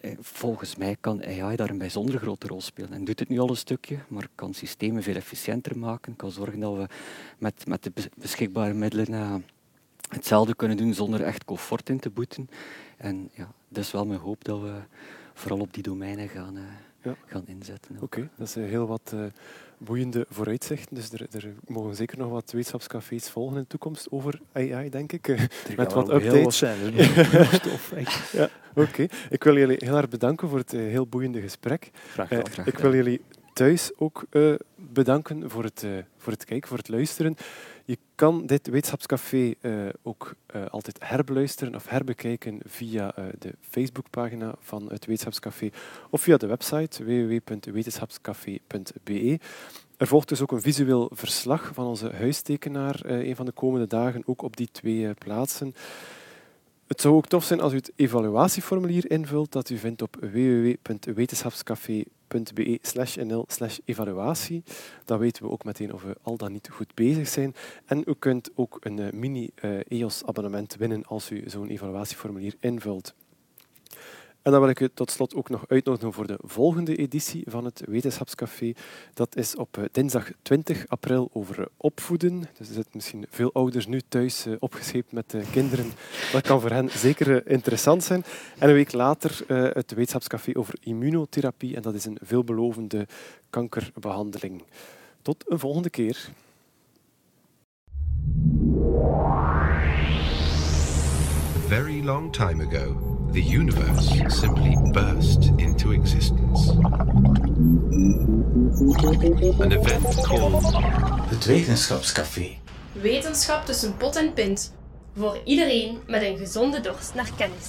Speaker 5: Eh, Volgens mij kan AI daar een bijzonder grote rol spelen. En doet het nu al een stukje, maar kan systemen veel efficiënter maken. Kan zorgen dat we met, met de bes- beschikbare middelen eh, hetzelfde kunnen doen zonder echt comfort in te boeten. En ja, dat is wel mijn hoop dat we vooral op die domeinen gaan, eh,
Speaker 4: Ja.
Speaker 5: gaan inzetten.
Speaker 4: Oké, dat is heel wat boeiende vooruitzichten. Dus er, er mogen zeker nog wat wetenschapscafés volgen in de toekomst over AI, denk ik. Eh,
Speaker 2: Er
Speaker 4: Met
Speaker 2: gaan
Speaker 4: wat updates.
Speaker 2: zijn. Dus stof, echt.
Speaker 4: Oké, ik wil jullie heel erg bedanken voor het eh, heel boeiende gesprek.
Speaker 2: Graag
Speaker 4: Eh,
Speaker 2: gedaan.
Speaker 5: graag
Speaker 4: ik wil jullie thuis ook eh, bedanken voor het, eh, voor het kijken, voor het luisteren. Kan dit wetenschapscafé eh, ook eh, altijd herbeluisteren of herbekijken via eh, de Facebookpagina van het wetenschapscafé of via de website www.wetenschapscafé.be. Er volgt dus ook een visueel verslag van onze huistekenaar een van de komende dagen, ook op die twee plaatsen. Het zou ook tof zijn als u het evaluatieformulier invult dat u vindt op www.wetenschapscafé.be slash nl slash evaluatie. Dan weten we ook meteen of we al dan niet goed bezig zijn. En u kunt ook een eh, mini-EOS-abonnement winnen als u zo'n evaluatieformulier invult. En dan wil ik u tot slot ook nog uitnodigen voor de volgende editie van het Wetenschapscafé. Dat is op eh, dinsdag 20 april over opvoeden. Dus er zitten misschien veel ouders nu thuis eh, opgescheept met de kinderen. Dat kan voor hen zeker eh, interessant zijn. En een week later het Wetenschapscafé over immunotherapie. En dat is een veelbelovende kankerbehandeling. Tot een volgende keer.
Speaker 1: very long time ago, the universe simply burst into existence. An event called
Speaker 6: Het Wetenschapscafé.
Speaker 3: Wetenschap tussen pot en pint. Voor iedereen met een gezonde dorst naar kennis.